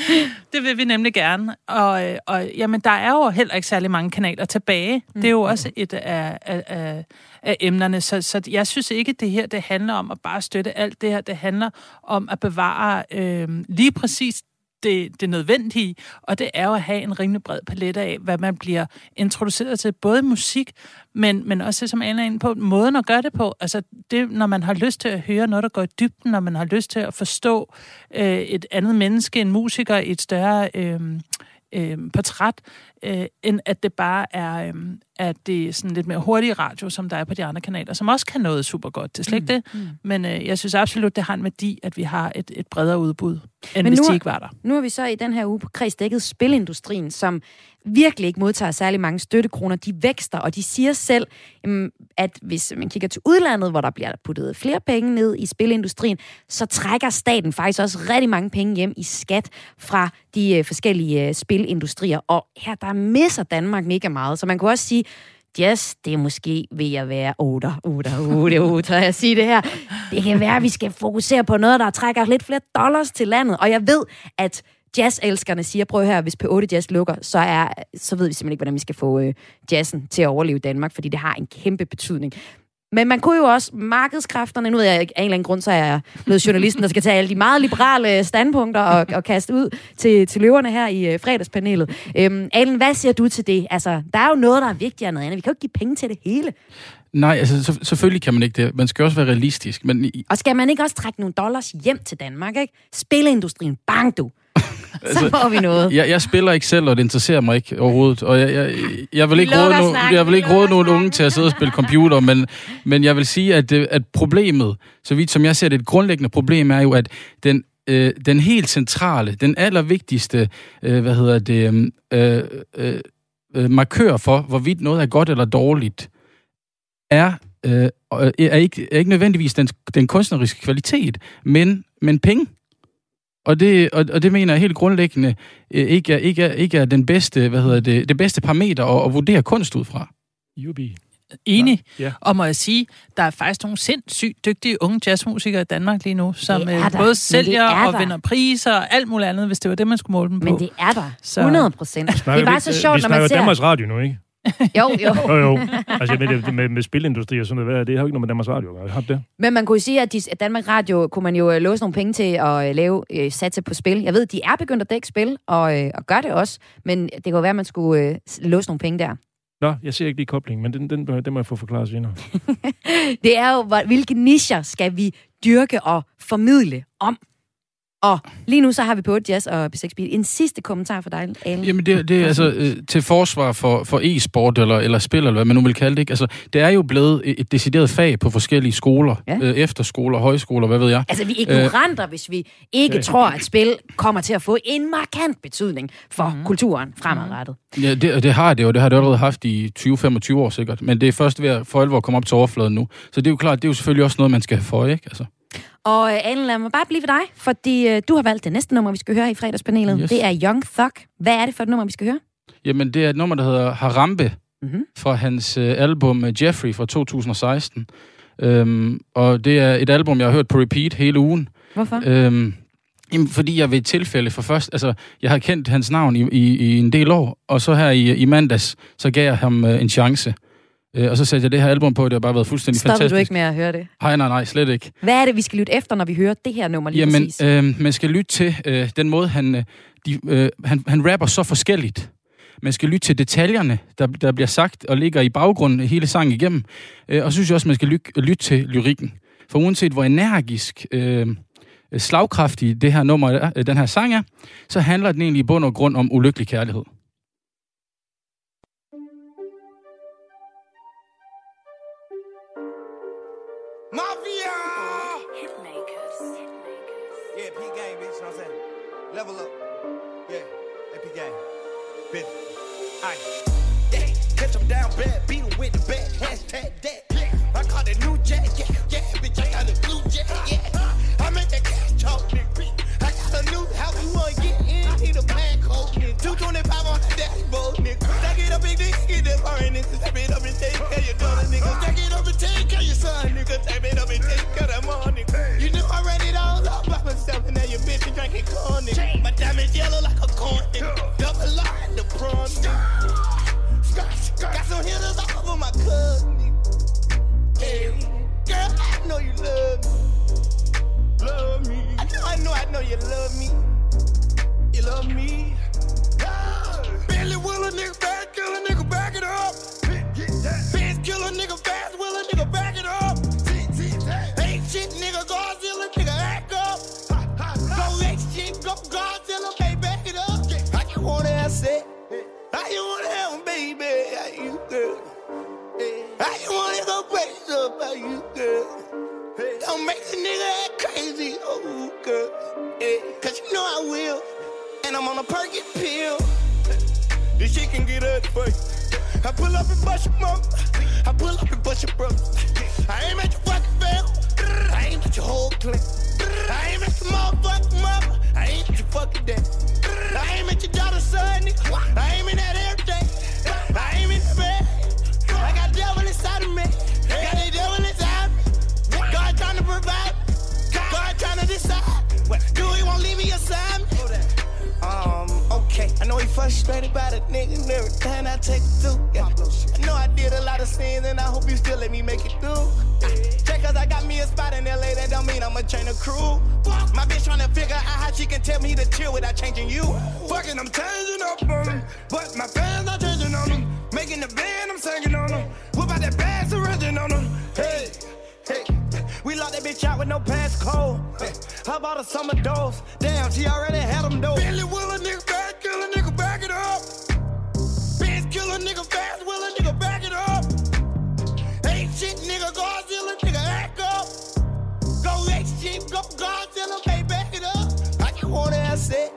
Det vil vi nemlig gerne. Og, øh, og jamen, der er jo heller ikke særlig mange kanaler tilbage. Mm. Det er jo også et af, af, af, af emnerne. Så, så jeg synes ikke, det her det handler om at bare støtte alt det her. Det handler om at bevare øh, lige præcis det, det nødvendige, og det er jo at have en rimelig bred palet af, hvad man bliver introduceret til, både musik, men, men også det, som Anna er inde på, måden at gøre det på. Altså, det, når man har lyst til at høre noget, der går i dybden, når man har lyst til at forstå øh, et andet menneske, en musiker, i et større øh, øh, portræt, øh, end at det bare er, øh, at det er sådan lidt mere hurtig radio, som der er på de andre kanaler, som også kan noget super godt. Det er slet ikke det. Mm. Men øh, jeg synes absolut, det har en værdi, at vi har et, et bredere udbud, end Men hvis nu de er- ikke var der. nu har vi så i den her uge på Kreds dækket spilindustrien, som virkelig ikke modtager særlig mange støttekroner. De vækster, og de siger selv, jamen, at hvis man kigger til udlandet, hvor der bliver puttet flere penge ned i spilindustrien, så trækker staten faktisk også rigtig mange penge hjem i skat fra de øh, forskellige øh, spilindustrier. Og her der misser Danmark mega meget. Så man kunne også sige, Yes, det er måske ved at være 8, 8, 8, 8, jeg sige det her. Det kan være, at vi skal fokusere på noget, der trækker lidt flere dollars til landet. Og jeg ved, at jazzelskerne siger, prøv her, hvis P8 Jazz lukker, så, er, så ved vi simpelthen ikke, hvordan vi skal få øh, jazzen til at overleve i Danmark, fordi det har en kæmpe betydning. Men man kunne jo også markedskræfterne, nu ved jeg ikke, af en eller anden grund, så er jeg blevet journalisten, der skal tage alle de meget liberale standpunkter og, og kaste ud til, til løverne her i øh, fredagspanelet. Øhm, Alen, hvad siger du til det? Altså, der er jo noget, der er vigtigere end noget andet. Vi kan jo ikke give penge til det hele. Nej, altså så, selvfølgelig kan man ikke det. Man skal også være realistisk. Men i, Og skal man ikke også trække nogle dollars hjem til Danmark, ikke? Spilleindustrien, bang du! Så får vi noget. jeg, jeg spiller ikke selv, og det interesserer mig ikke overhovedet. Og jeg, jeg, jeg vil ikke råde, no, jeg vil vi ikke råde nogen unge til at sidde og spille computer, men, men jeg vil sige, at, det- at problemet, så vidt som jeg ser det, et grundlæggende problem er jo, at den, øh, den helt centrale, den allervigtigste, øh, hvad hedder det, øh, øh, øh, markør for, hvorvidt noget er godt eller dårligt, er, øh, er, ikke, er ikke nødvendigvis den, den kunstneriske kvalitet, men, men penge. Og det, og, og det mener jeg helt grundlæggende øh, ikke er, ikke er, ikke er den bedste, hvad hedder det, det bedste parameter at, at vurdere kunst ud fra. Jubi. Enig. Ja. Og må jeg sige, der er faktisk nogle sindssygt dygtige unge jazzmusikere i Danmark lige nu, som øh, der. Både sælger er og der. vinder priser og alt muligt andet, hvis det var det, man skulle måle dem på. Men det er der. Så- 100 procent. Det er bare så sjovt, vi når man snakker ser... Danmarks Radio nu, ikke? Jo, jo. Jo, jo. Altså med, det, med, med spilindustri og sådan noget, det? har jo ikke noget med Danmarks Radio at gøre. Har det? Men man kunne sige, at, de, at Danmark Radio kunne man jo øh, låse nogle penge til at øh, lave øh, satse på spil. Jeg ved, de er begyndt at dække spil, og, øh, og gør det også. Men det kan jo være, at man skulle øh, låse nogle penge der. Nå, jeg ser ikke lige koblingen, men den, den, den må jeg få forklaret senere. Det er jo, hvilke nischer skal vi dyrke og formidle om? Og lige nu så har vi på Jazz og P6 Beat. En sidste kommentar for dig, Ale. Jamen det, det er altså øh, til forsvar for, for e-sport eller, eller spil, eller hvad man nu vil kalde det. Ikke? Altså, det er jo blevet et et decideret fag på forskellige skoler. Ja. Øh, efterskoler, højskoler, hvad ved jeg. Altså, vi er ignoranter, hvis vi ikke tror, at spil kommer til at få en markant betydning for mm. kulturen fremadrettet. Ja, det, det har det jo. Det har det allerede haft i 20-25 år sikkert. Men det er først ved at for alvor komme op til overfladen nu. Så det er jo klart, det er jo selvfølgelig også noget, man skal have for, ikke? Altså. Og øh, Alen, lad mig bare blive ved dig, fordi øh, du har valgt det næste nummer, vi skal høre i fredagspanelet. Yes. Det er Young Thug. Hvad er det for et nummer, vi skal høre? Jamen, det er et nummer, der hedder Harambe, Mhm. fra hans øh, album Jeffrey fra 2016. Øhm, og det er et album, jeg har hørt på repeat hele ugen. Hvorfor? Øhm, jamen, fordi jeg ved et tilfælde for først, altså, jeg har kendt hans navn i, i, i en del år, og så her i, i mandags, så gav jeg ham øh, en chance. Øh, og så satte jeg det her album på, det har bare været fuldstændig Stoppede fantastisk. du ikke med at høre det? Nej, nej, nej, slet ikke. Hvad er det, vi skal lytte efter, når vi hører det her nummer lige Jamen, præcis? øh, man skal lytte til øh, den måde, han, øh, de, øh, han, han rapper så forskelligt. Man skal lytte til detaljerne, der, der bliver sagt og ligger i baggrunden hele sangen igennem. Øh, og så synes jeg også, man skal lytte, lytte til lyrikken. For uanset hvor energisk, øh, slagkraftig det her nummer er, øh, den her sang er, så handler den egentlig i bund og grund om ulykkelig kærlighed. Mafia! Yeah, P game, bitch, you know what I'm saying? Level up. Yeah, AP gang. Bitch. Aye. Yeah, catch him down bad, beat him with the bat, hashtag that. I caught a new jack, yeah, yeah, bitch, I got a blue jack, yeah. I make that cash talk, nigga. I got a new house, you wanna get in, need a pack hole, nigga. 225 on the dashboard, nigga. Stack it up, big dick, get that foreign nigga. Step of your daughter, nigga. Stack it up and take care of your son, nigga. Step it up and take care of that mom, nigga. You know I ran it all up by myself, and now your bitch is drinking corn. My diamond yellow like a corn. Double line the prawn, nigga. Got some hitters all over my cousin. Hey, girl, I know you love me. Love me. I know, I know, I know you love me. You love me. Up, how you girl. Don't make a nigga act crazy, oh girl. Yeah, Cause you know I will. And I'm on a perky pill. This shit can get ugly for you. I pull up and bust your mom. I pull up and bust your brother. I ain't at your fucking fam. I ain't at your whole clique. I ain't at your motherfucking mama. I ain't at your fucking dad. I ain't at your daughter's son. I ain't in that everything. I ain't in the bed. I got devil inside of me. By the nigga and everything I take it through. Yeah. I know I did a lot of sins and I hope you still let me make it through. Just cause I got me a spot in LA, that don't mean I'ma train a crew. My bitch trying to figure out how she can tell me to chill without changing you. Fucking, I'm changing up on them. But my fans are changing on them. Making the band, I'm singing on them. What about that bad surrendering on them? Hey, hey. We locked that bitch out with no passcode. How about a summer dose? Damn, she already had them though. Billy Willer, nigga, nigga, shit, go Godzilla, baby, back it up. I just wanna have it.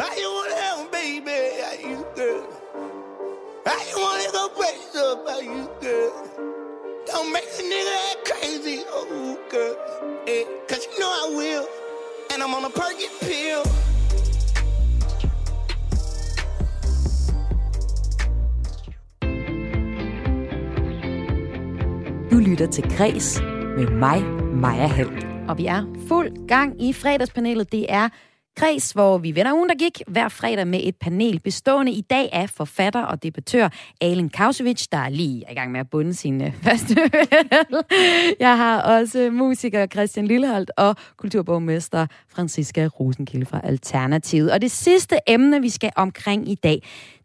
I just wanna have them, baby. How you girl? I just wanna go crazy up, how you? Don't make a nigga act crazy, oh girl. Cause you know I will. And I'm on a perky pill. Du lytter til Græs med mig, Maja Hall. Og vi er fuld gang i fredagspanelet. Det er Kreds, hvor vi vender ugen, der gik hver fredag med et panel bestående i dag af forfatter og debattør Alen Kausovic, der er lige i gang med at bunde sin øh, første. Jeg har også musiker Christian Lilleholdt og kulturborgmester Franziska Rosenkilde fra Alternativet. Og det sidste emne, vi skal omkring i dag,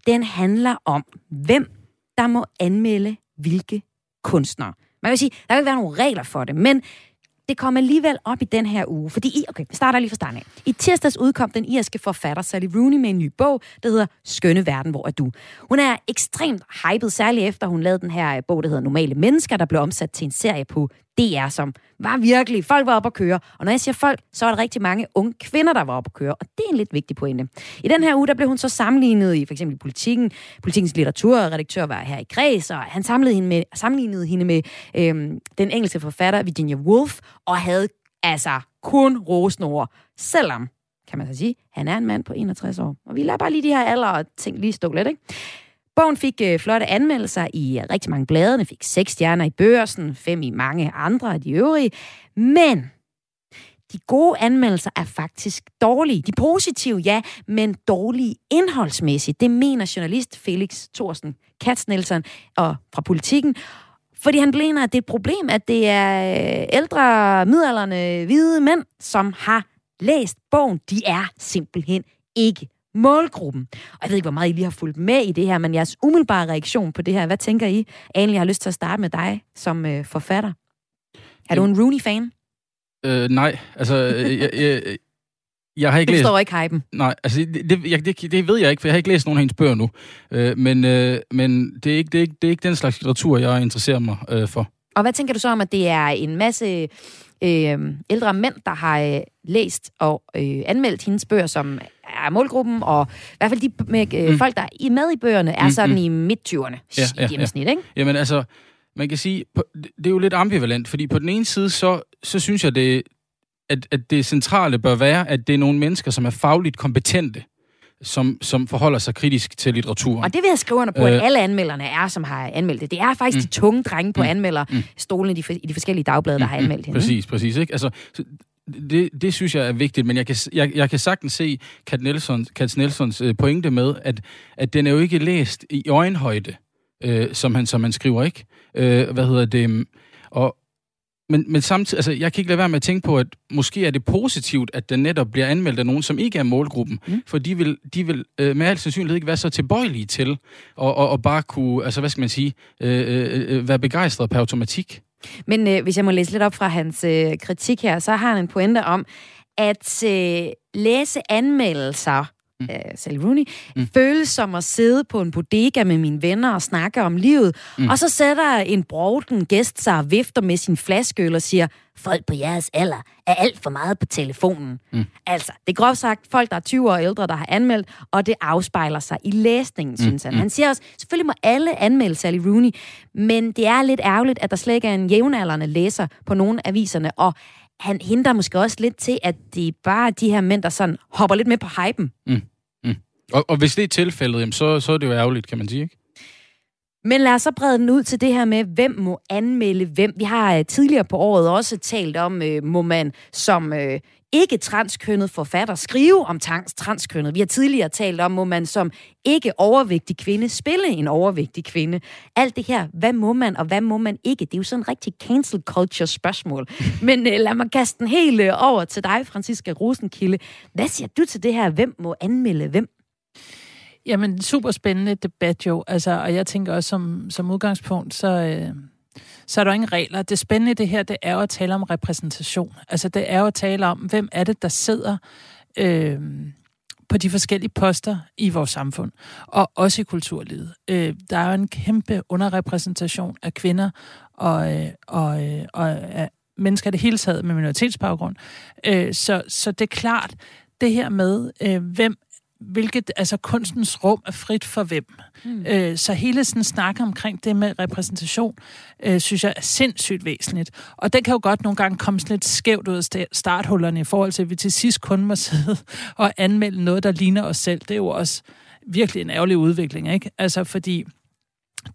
den handler om, hvem der må anmelde hvilke kunstnere. Man vil sige, der kan ikke være nogle regler for det, men det kom alligevel op i den her uge, fordi I, okay, vi starter lige fra starten af. I tirsdags udkom den irske forfatter Sally Rooney med en ny bog, der hedder Skønne Verden, hvor er du? Hun er ekstremt hyped, særligt efter hun lavede den her øh, bog, der hedder Normale Mennesker, der blev omsat til en serie på DR, som var virkelig, folk var oppe at køre. Og når jeg siger folk, så var der rigtig mange unge kvinder, der var oppe at køre, og det er en lidt vigtig pointe. I den her uge, der blev hun så sammenlignet i for eksempel politikken. Politikens litteraturredaktør var her i kreds, og han sammenlignede hende med, sammenlignede hende med øhm, den engelske forfatter Virginia Woolf, og havde altså kun rosende selvom, kan man så sige, han er en mand på 61 år. Og vi lader bare lige de her alder og ting lige stå lidt, ikke? Bogen fik øh, flotte anmeldelser i øh, rigtig mange blade. Den fik seks stjerner i børsen, fem i mange andre af de øvrige. Men de gode anmeldelser er faktisk dårlige. De positive, ja, men dårlige indholdsmæssigt. Det mener journalist Felix Thorsten Katznelson og fra Politiken. Fordi han mener, at det er et problem, at det er øh, ældre, midalderne, hvide mænd, som har læst bogen. De er simpelthen ikke målgruppen. Og jeg ved ikke, hvor meget I lige har fulgt med i det her, men jeres umiddelbare reaktion på det her, hvad tænker I? Anne, jeg har lyst til at starte med dig som øh, forfatter. Er du en Rooney-fan? Øh, nej, altså, øh, jeg, jeg, jeg har ikke Du læst... forstår ikke hypen. Nej, altså, det, det, jeg, det, det ved jeg ikke, for jeg har ikke læst nogen af hendes bøger nu. Øh, men øh, men det, er ikke, det, er ikke, det er ikke den slags litteratur, jeg interesserer mig øh, for. Og hvad tænker du så om, at det er en masse øh, ældre mænd, der har øh, læst og øh, anmeldt hendes bøger, som er målgruppen, og i hvert fald de med, øh, Mm. folk, der er med i bøgerne, er Mm, sådan mm. i midt-20'erne Ja, ja, ja, i gennemsnit, ikke? Jamen altså, man kan sige, det er jo lidt ambivalent, fordi på den ene side, så, så synes jeg, det, at, at det centrale bør være, at det er nogle mennesker, som er fagligt kompetente, som, som forholder sig kritisk til litteraturen. Og det vil jeg skrive under på, at Øh. alle anmelderne er, som har anmeldt det. Det er faktisk Mm. de tunge drenge på Mm. anmelderstolen i de, i de forskellige dagblade, der har anmeldt hende. Præcis, præcis. Ikke? Altså, så det, det synes jeg er vigtigt, men jeg kan, jeg, jeg kan sagtens se Kat, Nelson, Kat Nelsons øh, pointe med, at, at den er jo ikke læst i øjenhøjde, øh, som, han, som han skriver, ikke? Øh, hvad hedder det? mm, Og, men, men samtidig, altså, jeg kan ikke lade være med at tænke på, at måske er det positivt, at den netop bliver anmeldt af nogen, som ikke er målgruppen. Mm. For de vil, de vil øh, med al sandsynlighed ikke være så tilbøjelige til at og, og bare kunne, altså hvad skal man sige, øh, øh, øh, være begejstret per automatik. Men øh, hvis jeg må læse lidt op fra hans øh, kritik her, så har han en pointe om, at øh, læse anmeldelser, mm. øh, Sally Rooney, mm. Føles som at sidde på en bodega med mine venner og snakke om livet, mm. Og så sætter en broden gæst sig og vifter med sin flaskeøl og siger, folk på jeres alder er alt for meget på telefonen. Mm. Altså, det er groft sagt folk, der er 20 år ældre, der har anmeldt, og det afspejler sig i læsningen, mm. synes han. mm. Han siger også, selvfølgelig må alle anmelde Sally Rooney, men det er lidt ærgerligt, at der slet ikke er en jævnaldrende læser på nogle aviserne, og han hindrer måske også lidt til, at det er bare de her mænd, der sådan hopper lidt med på hypen. Og, og hvis det er tilfældet, jamen, så, så er det jo ærgerligt, kan man sige, ikke? Men lad os så brede den ud til det her med, hvem må anmelde hvem. Vi har øh, tidligere på året også talt om, øh, må man som øh, ikke transkønnet forfatter skrive om trans- transkønnet. Vi har tidligere talt om, må man som ikke overvægtig kvinde spille en overvægtig kvinde. Alt det her, hvad må man og hvad må man ikke? Det er jo sådan en rigtig cancel culture spørgsmål. Men øh, lad mig kaste den helt øh, over til dig, Franziska Rosenkilde. Hvad siger du til det her? Hvem må anmelde hvem? Jamen, super spændende debat jo. Altså, og jeg tænker også som, som udgangspunkt, så, øh, så er der ingen regler. Det spændende det her, det er jo at tale om repræsentation. Altså, det er jo at tale om, hvem er det, der sidder øh, på de forskellige poster i vores samfund, og også i kulturlivet. Øh, der er jo en kæmpe underrepræsentation af kvinder og, øh, og, øh, og af mennesker i det hele taget med minoritetsbaggrund. Øh, så, så det er klart, det her med, øh, hvem hvilket, altså kunstens rum er frit for hvem. Mm. Øh, så hele sådan snak omkring det med repræsentation, øh, synes jeg er sindssygt væsentligt. Og den kan jo godt nogle gange komme sådan lidt skævt ud af sta- starthullerne i forhold til, at vi til sidst kun må sidde og anmelde noget, der ligner os selv. Det er jo også virkelig en ærgerlig udvikling, ikke? Altså fordi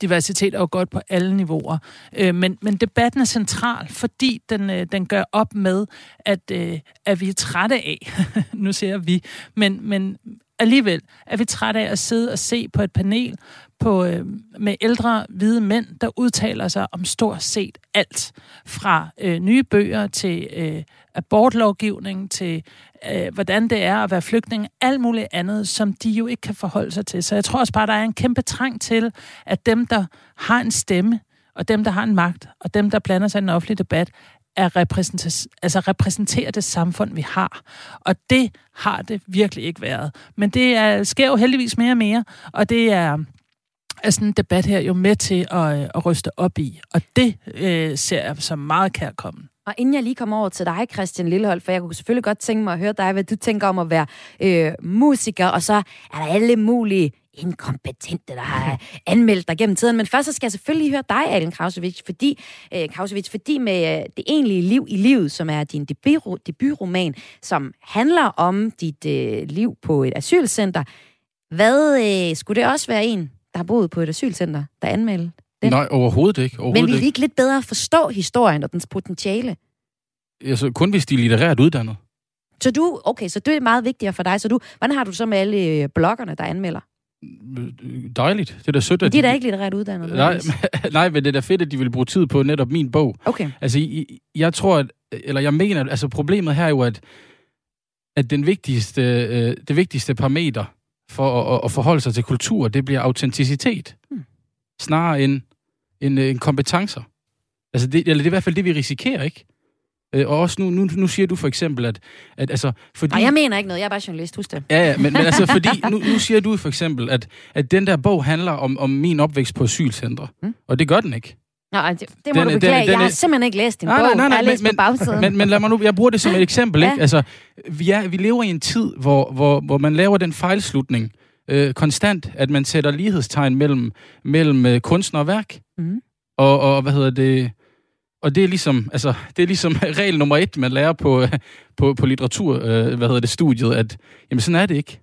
diversitet er jo godt på alle niveauer. Øh, men, men debatten er central, fordi den, øh, den gør op med, at, øh, at vi er trætte af, nu siger jeg vi, men, men alligevel er vi trætte af at sidde og se på et panel på, øh, med ældre hvide mænd, der udtaler sig om stort set alt. Fra øh, nye bøger til øh, abortlovgivning, til øh, hvordan det er at være flygtning, alt muligt andet, som de jo ikke kan forholde sig til. Så jeg tror også bare, der er en kæmpe trang til, at dem, der har en stemme, og dem, der har en magt, og dem, der blander sig i den offentlige debat, er repræsentas- altså repræsenterer det samfund, vi har. Og det har det virkelig ikke været. Men det er, sker jo heldigvis mere og mere, og det er, er sådan en debat her jo med til at, øh, at ryste op i. Og det øh, ser jeg som meget kærkommen. Og inden jeg lige kommer over til dig, Christian Lillehold, for jeg kunne selvfølgelig godt tænke mig at høre dig, hvad du tænker om at være øh, musiker, og så er der alle mulige inkompetente, der har anmeldt dig gennem tiden. Men først så skal jeg selvfølgelig høre dig, Allen Krausevich, fordi, øh, Krausevich, fordi med øh, det egentlige liv i livet, som er din debut, debutroman, som handler om dit øh, liv på et asylcenter, hvad øh, skulle det også være en, der har boet på et asylcenter, der anmeldte? Den. Nej, overhovedet ikke. Men Overhovedet vil ikke. vi ikke lidt bedre forstå historien og dens potentiale? Altså, kun hvis de er litterært uddannet. Så du, okay, så det er meget vigtigere for dig. Så du, hvordan har du så med alle øh, bloggerne, der anmelder? Dejligt. Det er da sødt, at de er da ikke litterært uddannet. Nej, nej, men det er da fedt, at de vil bruge tid på netop min bog. Okay. Altså, jeg tror, at, eller jeg mener, at altså problemet her er jo, at, at den vigtigste, øh, det vigtigste parameter for at, at forholde sig til kultur, det bliver autenticitet. Hmm. Snarere end, end, øh, end kompetencer. Altså, det, eller det er i hvert fald det, vi risikerer, ikke? Øh, Og også nu, nu, nu siger du for eksempel, at, at altså, fordi... Og jeg mener ikke noget, jeg er bare journalist, husk det. Ja, ja, men, men altså fordi, nu, nu siger du for eksempel, at, at den der bog handler om, om min opvækst på asylcentre. Mm. Mm. Og det gør den ikke. Nej, det, det må Den du er- den beklage. den jeg har simpelthen ikke læst din Nej, bog. nej, nej, nej, jeg har læst men- på bagsiden. Men, men lad mig nu, jeg bruger det som et eksempel, Ja. ikke? Altså, vi, er, vi lever i en tid, hvor, hvor, hvor man laver den fejlslutning øh, konstant, at man sætter lighedstegn mellem, mellem øh, kunstner og værk. Mhm. Og, og hvad hedder det... Og det er ligesom, altså, det er ligesom regel nummer et, man lærer på, øh, på, på litteratur, øh, hvad hedder det, studiet, at jamen, sådan er det ikke.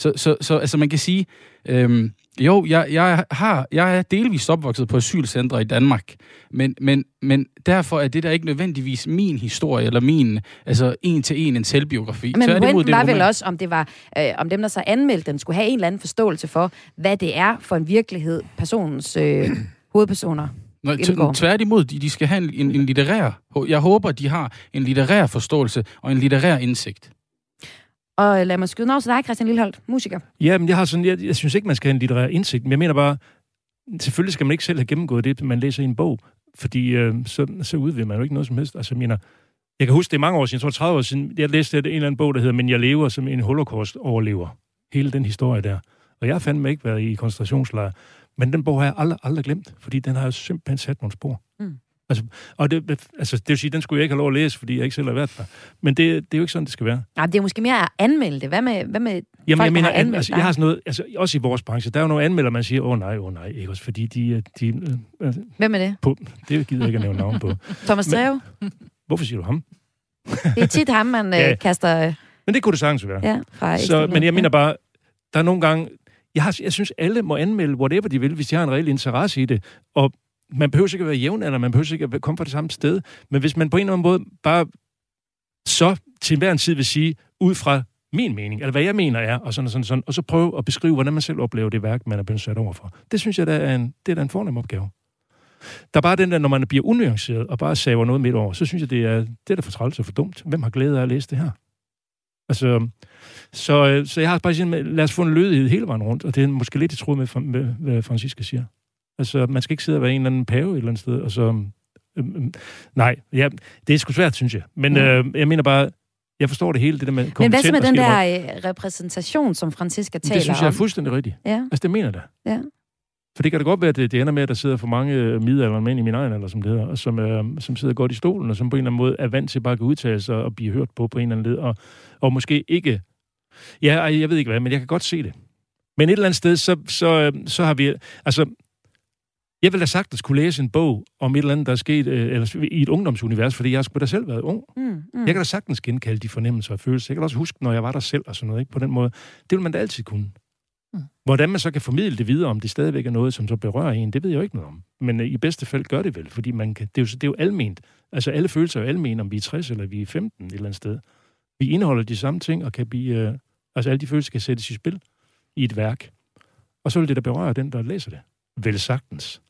Så, så, så altså, man kan sige, øhm, jo, jeg, jeg, har, jeg er delvist opvokset på asylcentre i Danmark, men, men, men derfor er det der ikke nødvendigvis min historie, eller min, altså en til en en selvbiografi. Men Tværtimod, pointen det var vel også, om det var, øh, om dem, der så anmeldte den, skulle have en eller anden forståelse for, hvad det er for en virkelighed, personens øh, hovedpersoner. Nå, indgår. t- tværtimod, de, de skal have en, en, en litterær, jeg håber, de har en litterær forståelse og en litterær indsigt. Og lad mig skyde over til dig, Christian Lilleholdt, musiker. Ja, men jeg, har sådan, jeg, jeg synes ikke, man skal have en litterær indsigt, men jeg mener bare, selvfølgelig skal man ikke selv have gennemgået det, man læser i en bog, fordi øh, så, så udvider man jo ikke noget som helst. Altså, jeg mener, jeg kan huske, det er mange år siden, jeg tror 30 år siden, jeg læste en eller anden bog, der hedder Men jeg lever som en holocaust-overlever. Hele den historie der. Og jeg har fandme ikke været i koncentrationslejr. Men den bog har jeg aldrig, aldrig glemt, fordi den har jo simpelthen sat nogle spor. Mm. Altså, og det, altså, det vil sige, den skulle jeg ikke have lov at læse, fordi jeg ikke selv har været der. Men det, det er jo ikke sådan, det skal være. Nej, det er måske mere at anmelde det. Hvad med, hvad med Jamen, folk, jeg mener, der har an, anmeldt altså, dig? jeg har sådan noget, altså, også i vores branche, der er jo nogle anmelder, man siger, åh oh, nej, åh oh, nej, ikke også, fordi de, øh, de øh, Hvem er det? på, det gider jeg ikke at nævne navn på. Thomas Treve? Hvorfor siger du ham? Det er tit ham, man Ja. øh, kaster øh, Men det kunne det sagtens være. ja, fra Så, men jeg mener bare, der er nogle gange, jeg, har, jeg synes, alle må anmelde whatever de vil, hvis de har en reel interesse i det. Og man behøver ikke at være jævn, eller man behøver ikke at komme fra det samme sted. Men hvis man på en eller anden måde bare så til hver en tid vil sige, ud fra min mening, eller hvad jeg mener er, og sådan og sådan, og sådan og så prøve at beskrive, hvordan man selv oplever det værk, man er blevet sat over for. Det synes jeg, der er en, det er da en fornem opgave. Der er bare den der, når man bliver unuanceret og bare saver noget midt over, så synes jeg, det er, det er da for træls og for dumt. Hvem har glæde af at læse det her? Altså, så, øh, så jeg har bare sagt, lad os få en lødighed hele vejen rundt, og det er måske lidt i tråd med, med hvad Francisca siger. Altså, man skal ikke sidde og være en eller anden pave et eller andet sted, og så... Øhm, øhm, nej, ja, det er sgu svært, synes jeg. Men øh, jeg mener bare, jeg forstår det hele, det der med Men hvad så med den der øh, repræsentation, som Francisca taler Det synes jeg er om? fuldstændig rigtigt. Ja, Altså, det mener da. ja. For det kan da godt være, at det, det ender med, at der sidder for mange øh, midaldrende mænd i min egen alder, som det hedder, og som, øh, som sidder godt i stolen, og som på en eller anden måde er vant til bare at udtale sig og blive hørt på på en eller anden led, og, og måske ikke... Ja, jeg ved ikke hvad, men jeg kan godt se det. Men et eller andet sted, så, så, øh, så har vi... Altså, jeg ville da sagtens kunne læse en bog om et eller andet, der er sket øh, eller i et ungdomsunivers, fordi jeg sgu da selv været ung. Mm, mm. Jeg kan da sagtens genkalde de fornemmelser og følelser. Jeg kan også huske, når jeg var der selv og sådan noget, ikke? på den måde. Det vil man da altid kunne. Mm. Hvordan man så kan formidle det videre, om det stadigvæk er noget, som så berører en, det ved jeg jo ikke noget om. Men øh, i bedste fald gør det vel, fordi man kan, det, er jo, det er jo alment. Altså alle følelser er jo almen, om vi er 60 eller vi er 15 et eller andet sted. Vi indeholder de samme ting, og kan blive, øh, altså alle de følelser kan sættes i spil i et værk. Og så vil det da berøre den, der læser det. Vel sagtens.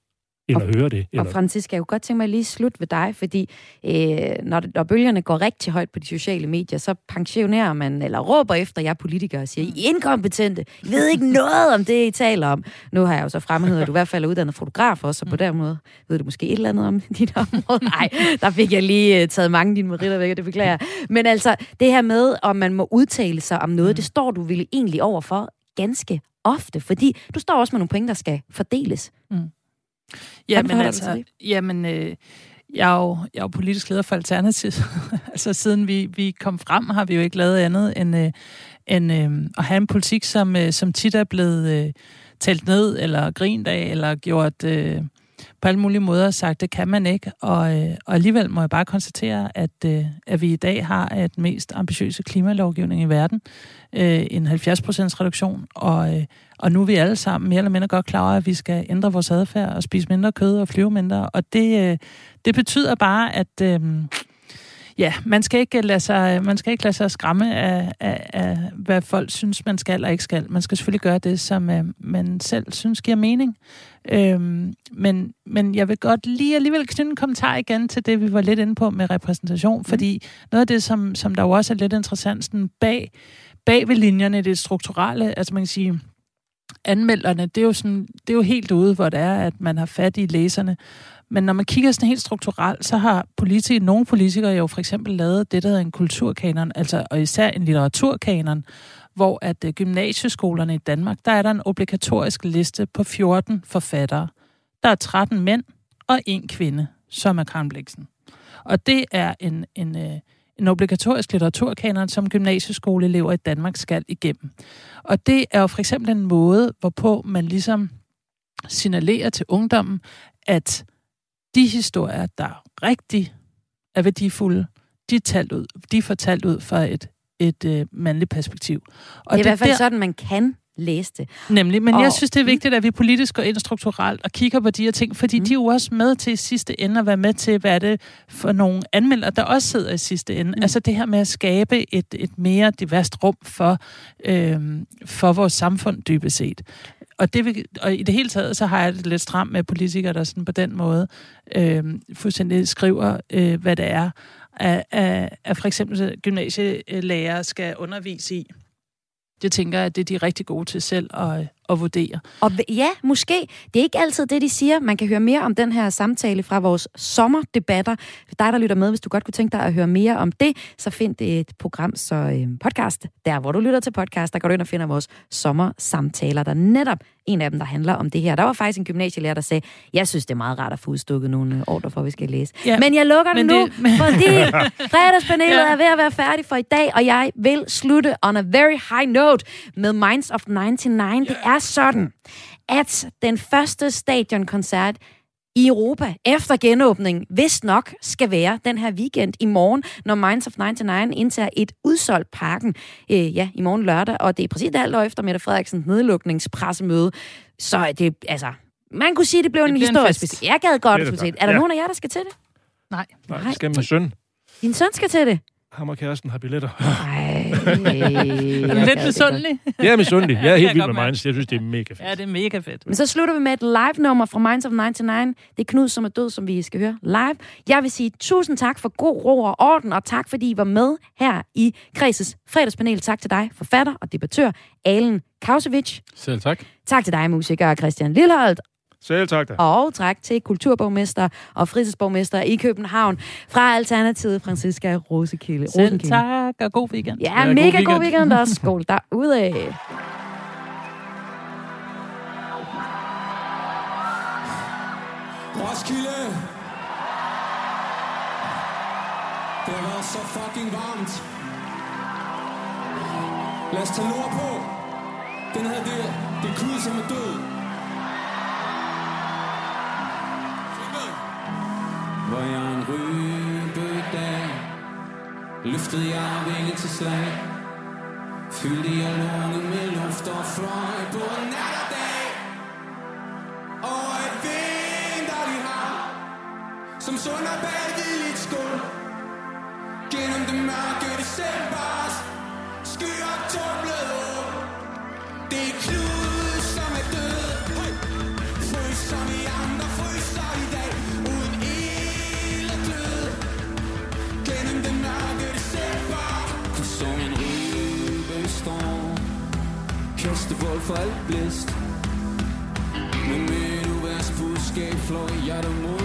Eller Og- høre det. Eller, Og Francisca, jeg kunne godt tænke mig at lige slutte ved dig, fordi øh, når, når bølgerne går rigtig højt på de sociale medier, så pensionerer man, eller råber efter jer politikere og siger, I er inkompetente, I ved ikke noget om det, I taler om. Nu har jeg jo så fremhævet, at du i hvert fald er uddannet fotograf også, og på den måde ved du måske et eller andet om dit område. Nej, der fik jeg lige øh, taget mange af dine meritter væk, og det beklager jeg. Men altså, det her med, om man må udtale sig om noget, det står du vel egentlig over for ganske ofte, fordi du står også med nogle point, der skal fordeles. Jamen, forholder du altså, jamen øh, jeg, er jo, jeg er jo politisk leder for Alternativet. altså, siden vi, vi kom frem, har vi jo ikke lavet andet end, øh, end øh, at have en politik, som, øh, som tit er blevet øh, talt ned, eller grint af, eller gjort øh, på alle mulige måder sagt, det kan man ikke. Og, øh, og alligevel må jeg bare konstatere, at, øh, at vi i dag har øh, et mest ambitiøse klimalovgivning i verden. Øh, en 70% reduktion, og, øh, og nu er vi alle sammen mere eller mindre godt klar over, at vi skal ændre vores adfærd og spise mindre kød og flyve mindre. Og det, øh, det betyder bare, at øh, ja, man skal ikke lade sig, man skal ikke lade sig skræmme af, af, af, hvad folk synes, man skal eller ikke skal. Man skal selvfølgelig gøre det, som øh, man selv synes giver mening. Øhm, men, men jeg vil godt lige alligevel knytte en kommentar igen til det, vi var lidt inde på med repræsentation, fordi noget af det, som, som der jo også er lidt interessant sådan bag, bag ved linjerne, det strukturelle, altså man kan sige, anmelderne, det er jo, sådan, det er jo helt ude, hvor det er, at man har fat i læserne. Men når man kigger sådan helt strukturelt, så har politikere, nogle politikere jo for eksempel lavet det, der hedder en kulturkanon, altså, og især en litteraturkanon, hvor at øh, gymnasieskolerne i Danmark, der er der en obligatorisk liste på 14 forfattere. Der er 13 mænd og en kvinde, som er Karen Bliksen. Og det er en, en, øh, en obligatorisk litteraturkanon, som gymnasieskoleelever i Danmark skal igennem. Og det er jo for eksempel en måde, hvorpå man ligesom signalerer til ungdommen, at de historier, der rigtig er værdifulde, de er, talt ud, de er fortalt ud fra et, et øh, mandligt perspektiv. Og det er i hvert fald der- sådan, man kan læse det. Nemlig, men Og- jeg synes, det er vigtigt, at vi politisk går ind strukturelt og kigger på de her ting, fordi Mm. mm. de er jo også med til i sidste ende at være med til, hvad er det for nogle anmeldere, der også sidder i sidste ende. Mm. Mm. Altså det her med at skabe et, et mere diverst rum for, øhm, for vores samfund dybest set. Og, det, vil- og i det hele taget, så har jeg det lidt stramt med politikere, der sådan på den måde øh, fuldstændig skriver, øh, hvad det er, at, at, at for eksempel gymnasielærer skal undervise i. Det tænker jeg, at det er de rigtig gode til selv at, at vurdere. Og ja, måske. Det er ikke altid det, de siger. Man kan høre mere om den her samtale fra vores sommerdebatter. Dig, der lytter med, hvis du godt kunne tænke dig at høre mere om det, så find det et program, så øh, podcast, der hvor du lytter til podcast, der går du ind og finder vores sommersamtaler. Der netop en af dem, der handler om det her. Der var faktisk en gymnasielærer, der sagde, jeg synes, det er meget rart at få udstukket nogle ordre for, at vi skal læse. Ja, Men jeg lukker den men nu, det- men- fordi fredagspanelet Ja. er ved at være færdig for i dag, og jeg vil slutte on a very high note med Minds of 99. Det er sådan, at den første stadionkoncert i Europa efter genåbning, hvis nok, skal være den her weekend i morgen, når Minds of 99 indtager et udsolgt parken, øh, ja, i morgen lørdag, og det er præcis et halvt år efter Mette Frederiksens nedlukningspressemøde. Så er det, altså, man kunne sige, at det blev Det en en historisk fest. fest. Jeg gad godt Det at er det. Er der Ja. nogen af jer, der skal til det? Nej. Nej, Nej. det skal min søn. Din søn skal til det? Ham og kæresten har billetter. Ej, Lidt misundelig. Jeg er misundelig. Jeg er helt vild med. Minds. Jeg synes, det er mega fedt. Ja, det er mega fedt. Men så slutter vi med et live-nummer fra Minds of 99. Det er Knud, som er død, som vi skal høre live. Jeg vil sige tusind tak for god ro og orden, og tak fordi I var med her i Kreses fredagspanel. Tak til dig, forfatter og debattør Alen Kausevic. Selv tak. Tak til dig, musiker Christian Lilleholdt. Selv tak da. Og tak til kulturborgmester og fritidsborgmester i København fra Alternativet, Franziska Rosekilde. Selv Rosenkilde. tak, og god weekend. Ja, Ja, god mega god weekend. weekend og skål derudad. Roskilde! Det har været så fucking varmt. Lad os tage nord på. Den her, det, det Knud, som er død. Hvor jeg en rybedag Løftede jeg vinge til slag. Fyldte jeg lunge med luft og fløj på en natterdag. Og et vinterligt hav Som sunder bag hvidt skål. Gennem det mørke decembers Skyer tumlet op Det er Knud, som er død. Vold for alt blæst. Men Med et uværs budskab fløj jeg hjertet mod.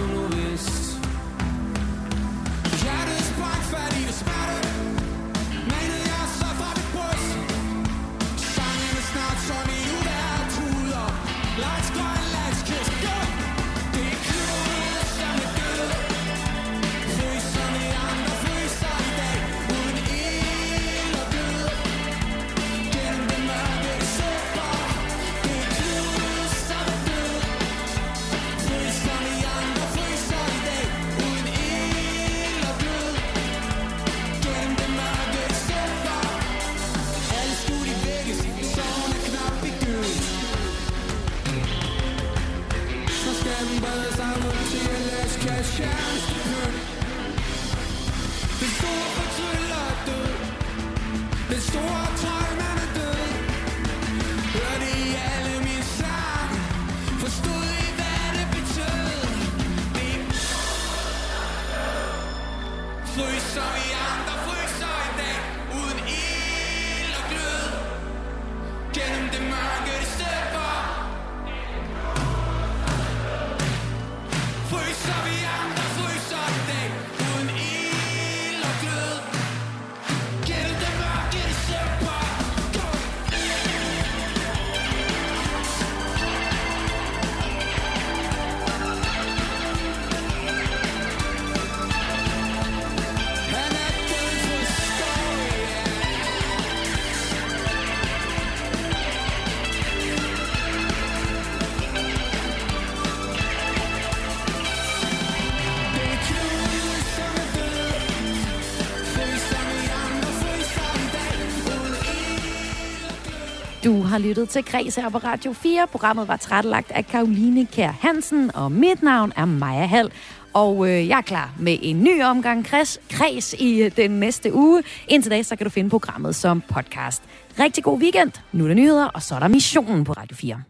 Du har lyttet til Græs her på Radio 4. Programmet var trættelagt af Karoline Kær Hansen, og mit navn er Maja Hall. Og øh, jeg er klar med en ny omgang kreds, kreds i øh, den næste uge. Indtil da, så kan du finde programmet som podcast. Rigtig god weekend. Nu er der nyheder, og så er der missionen på Radio 4.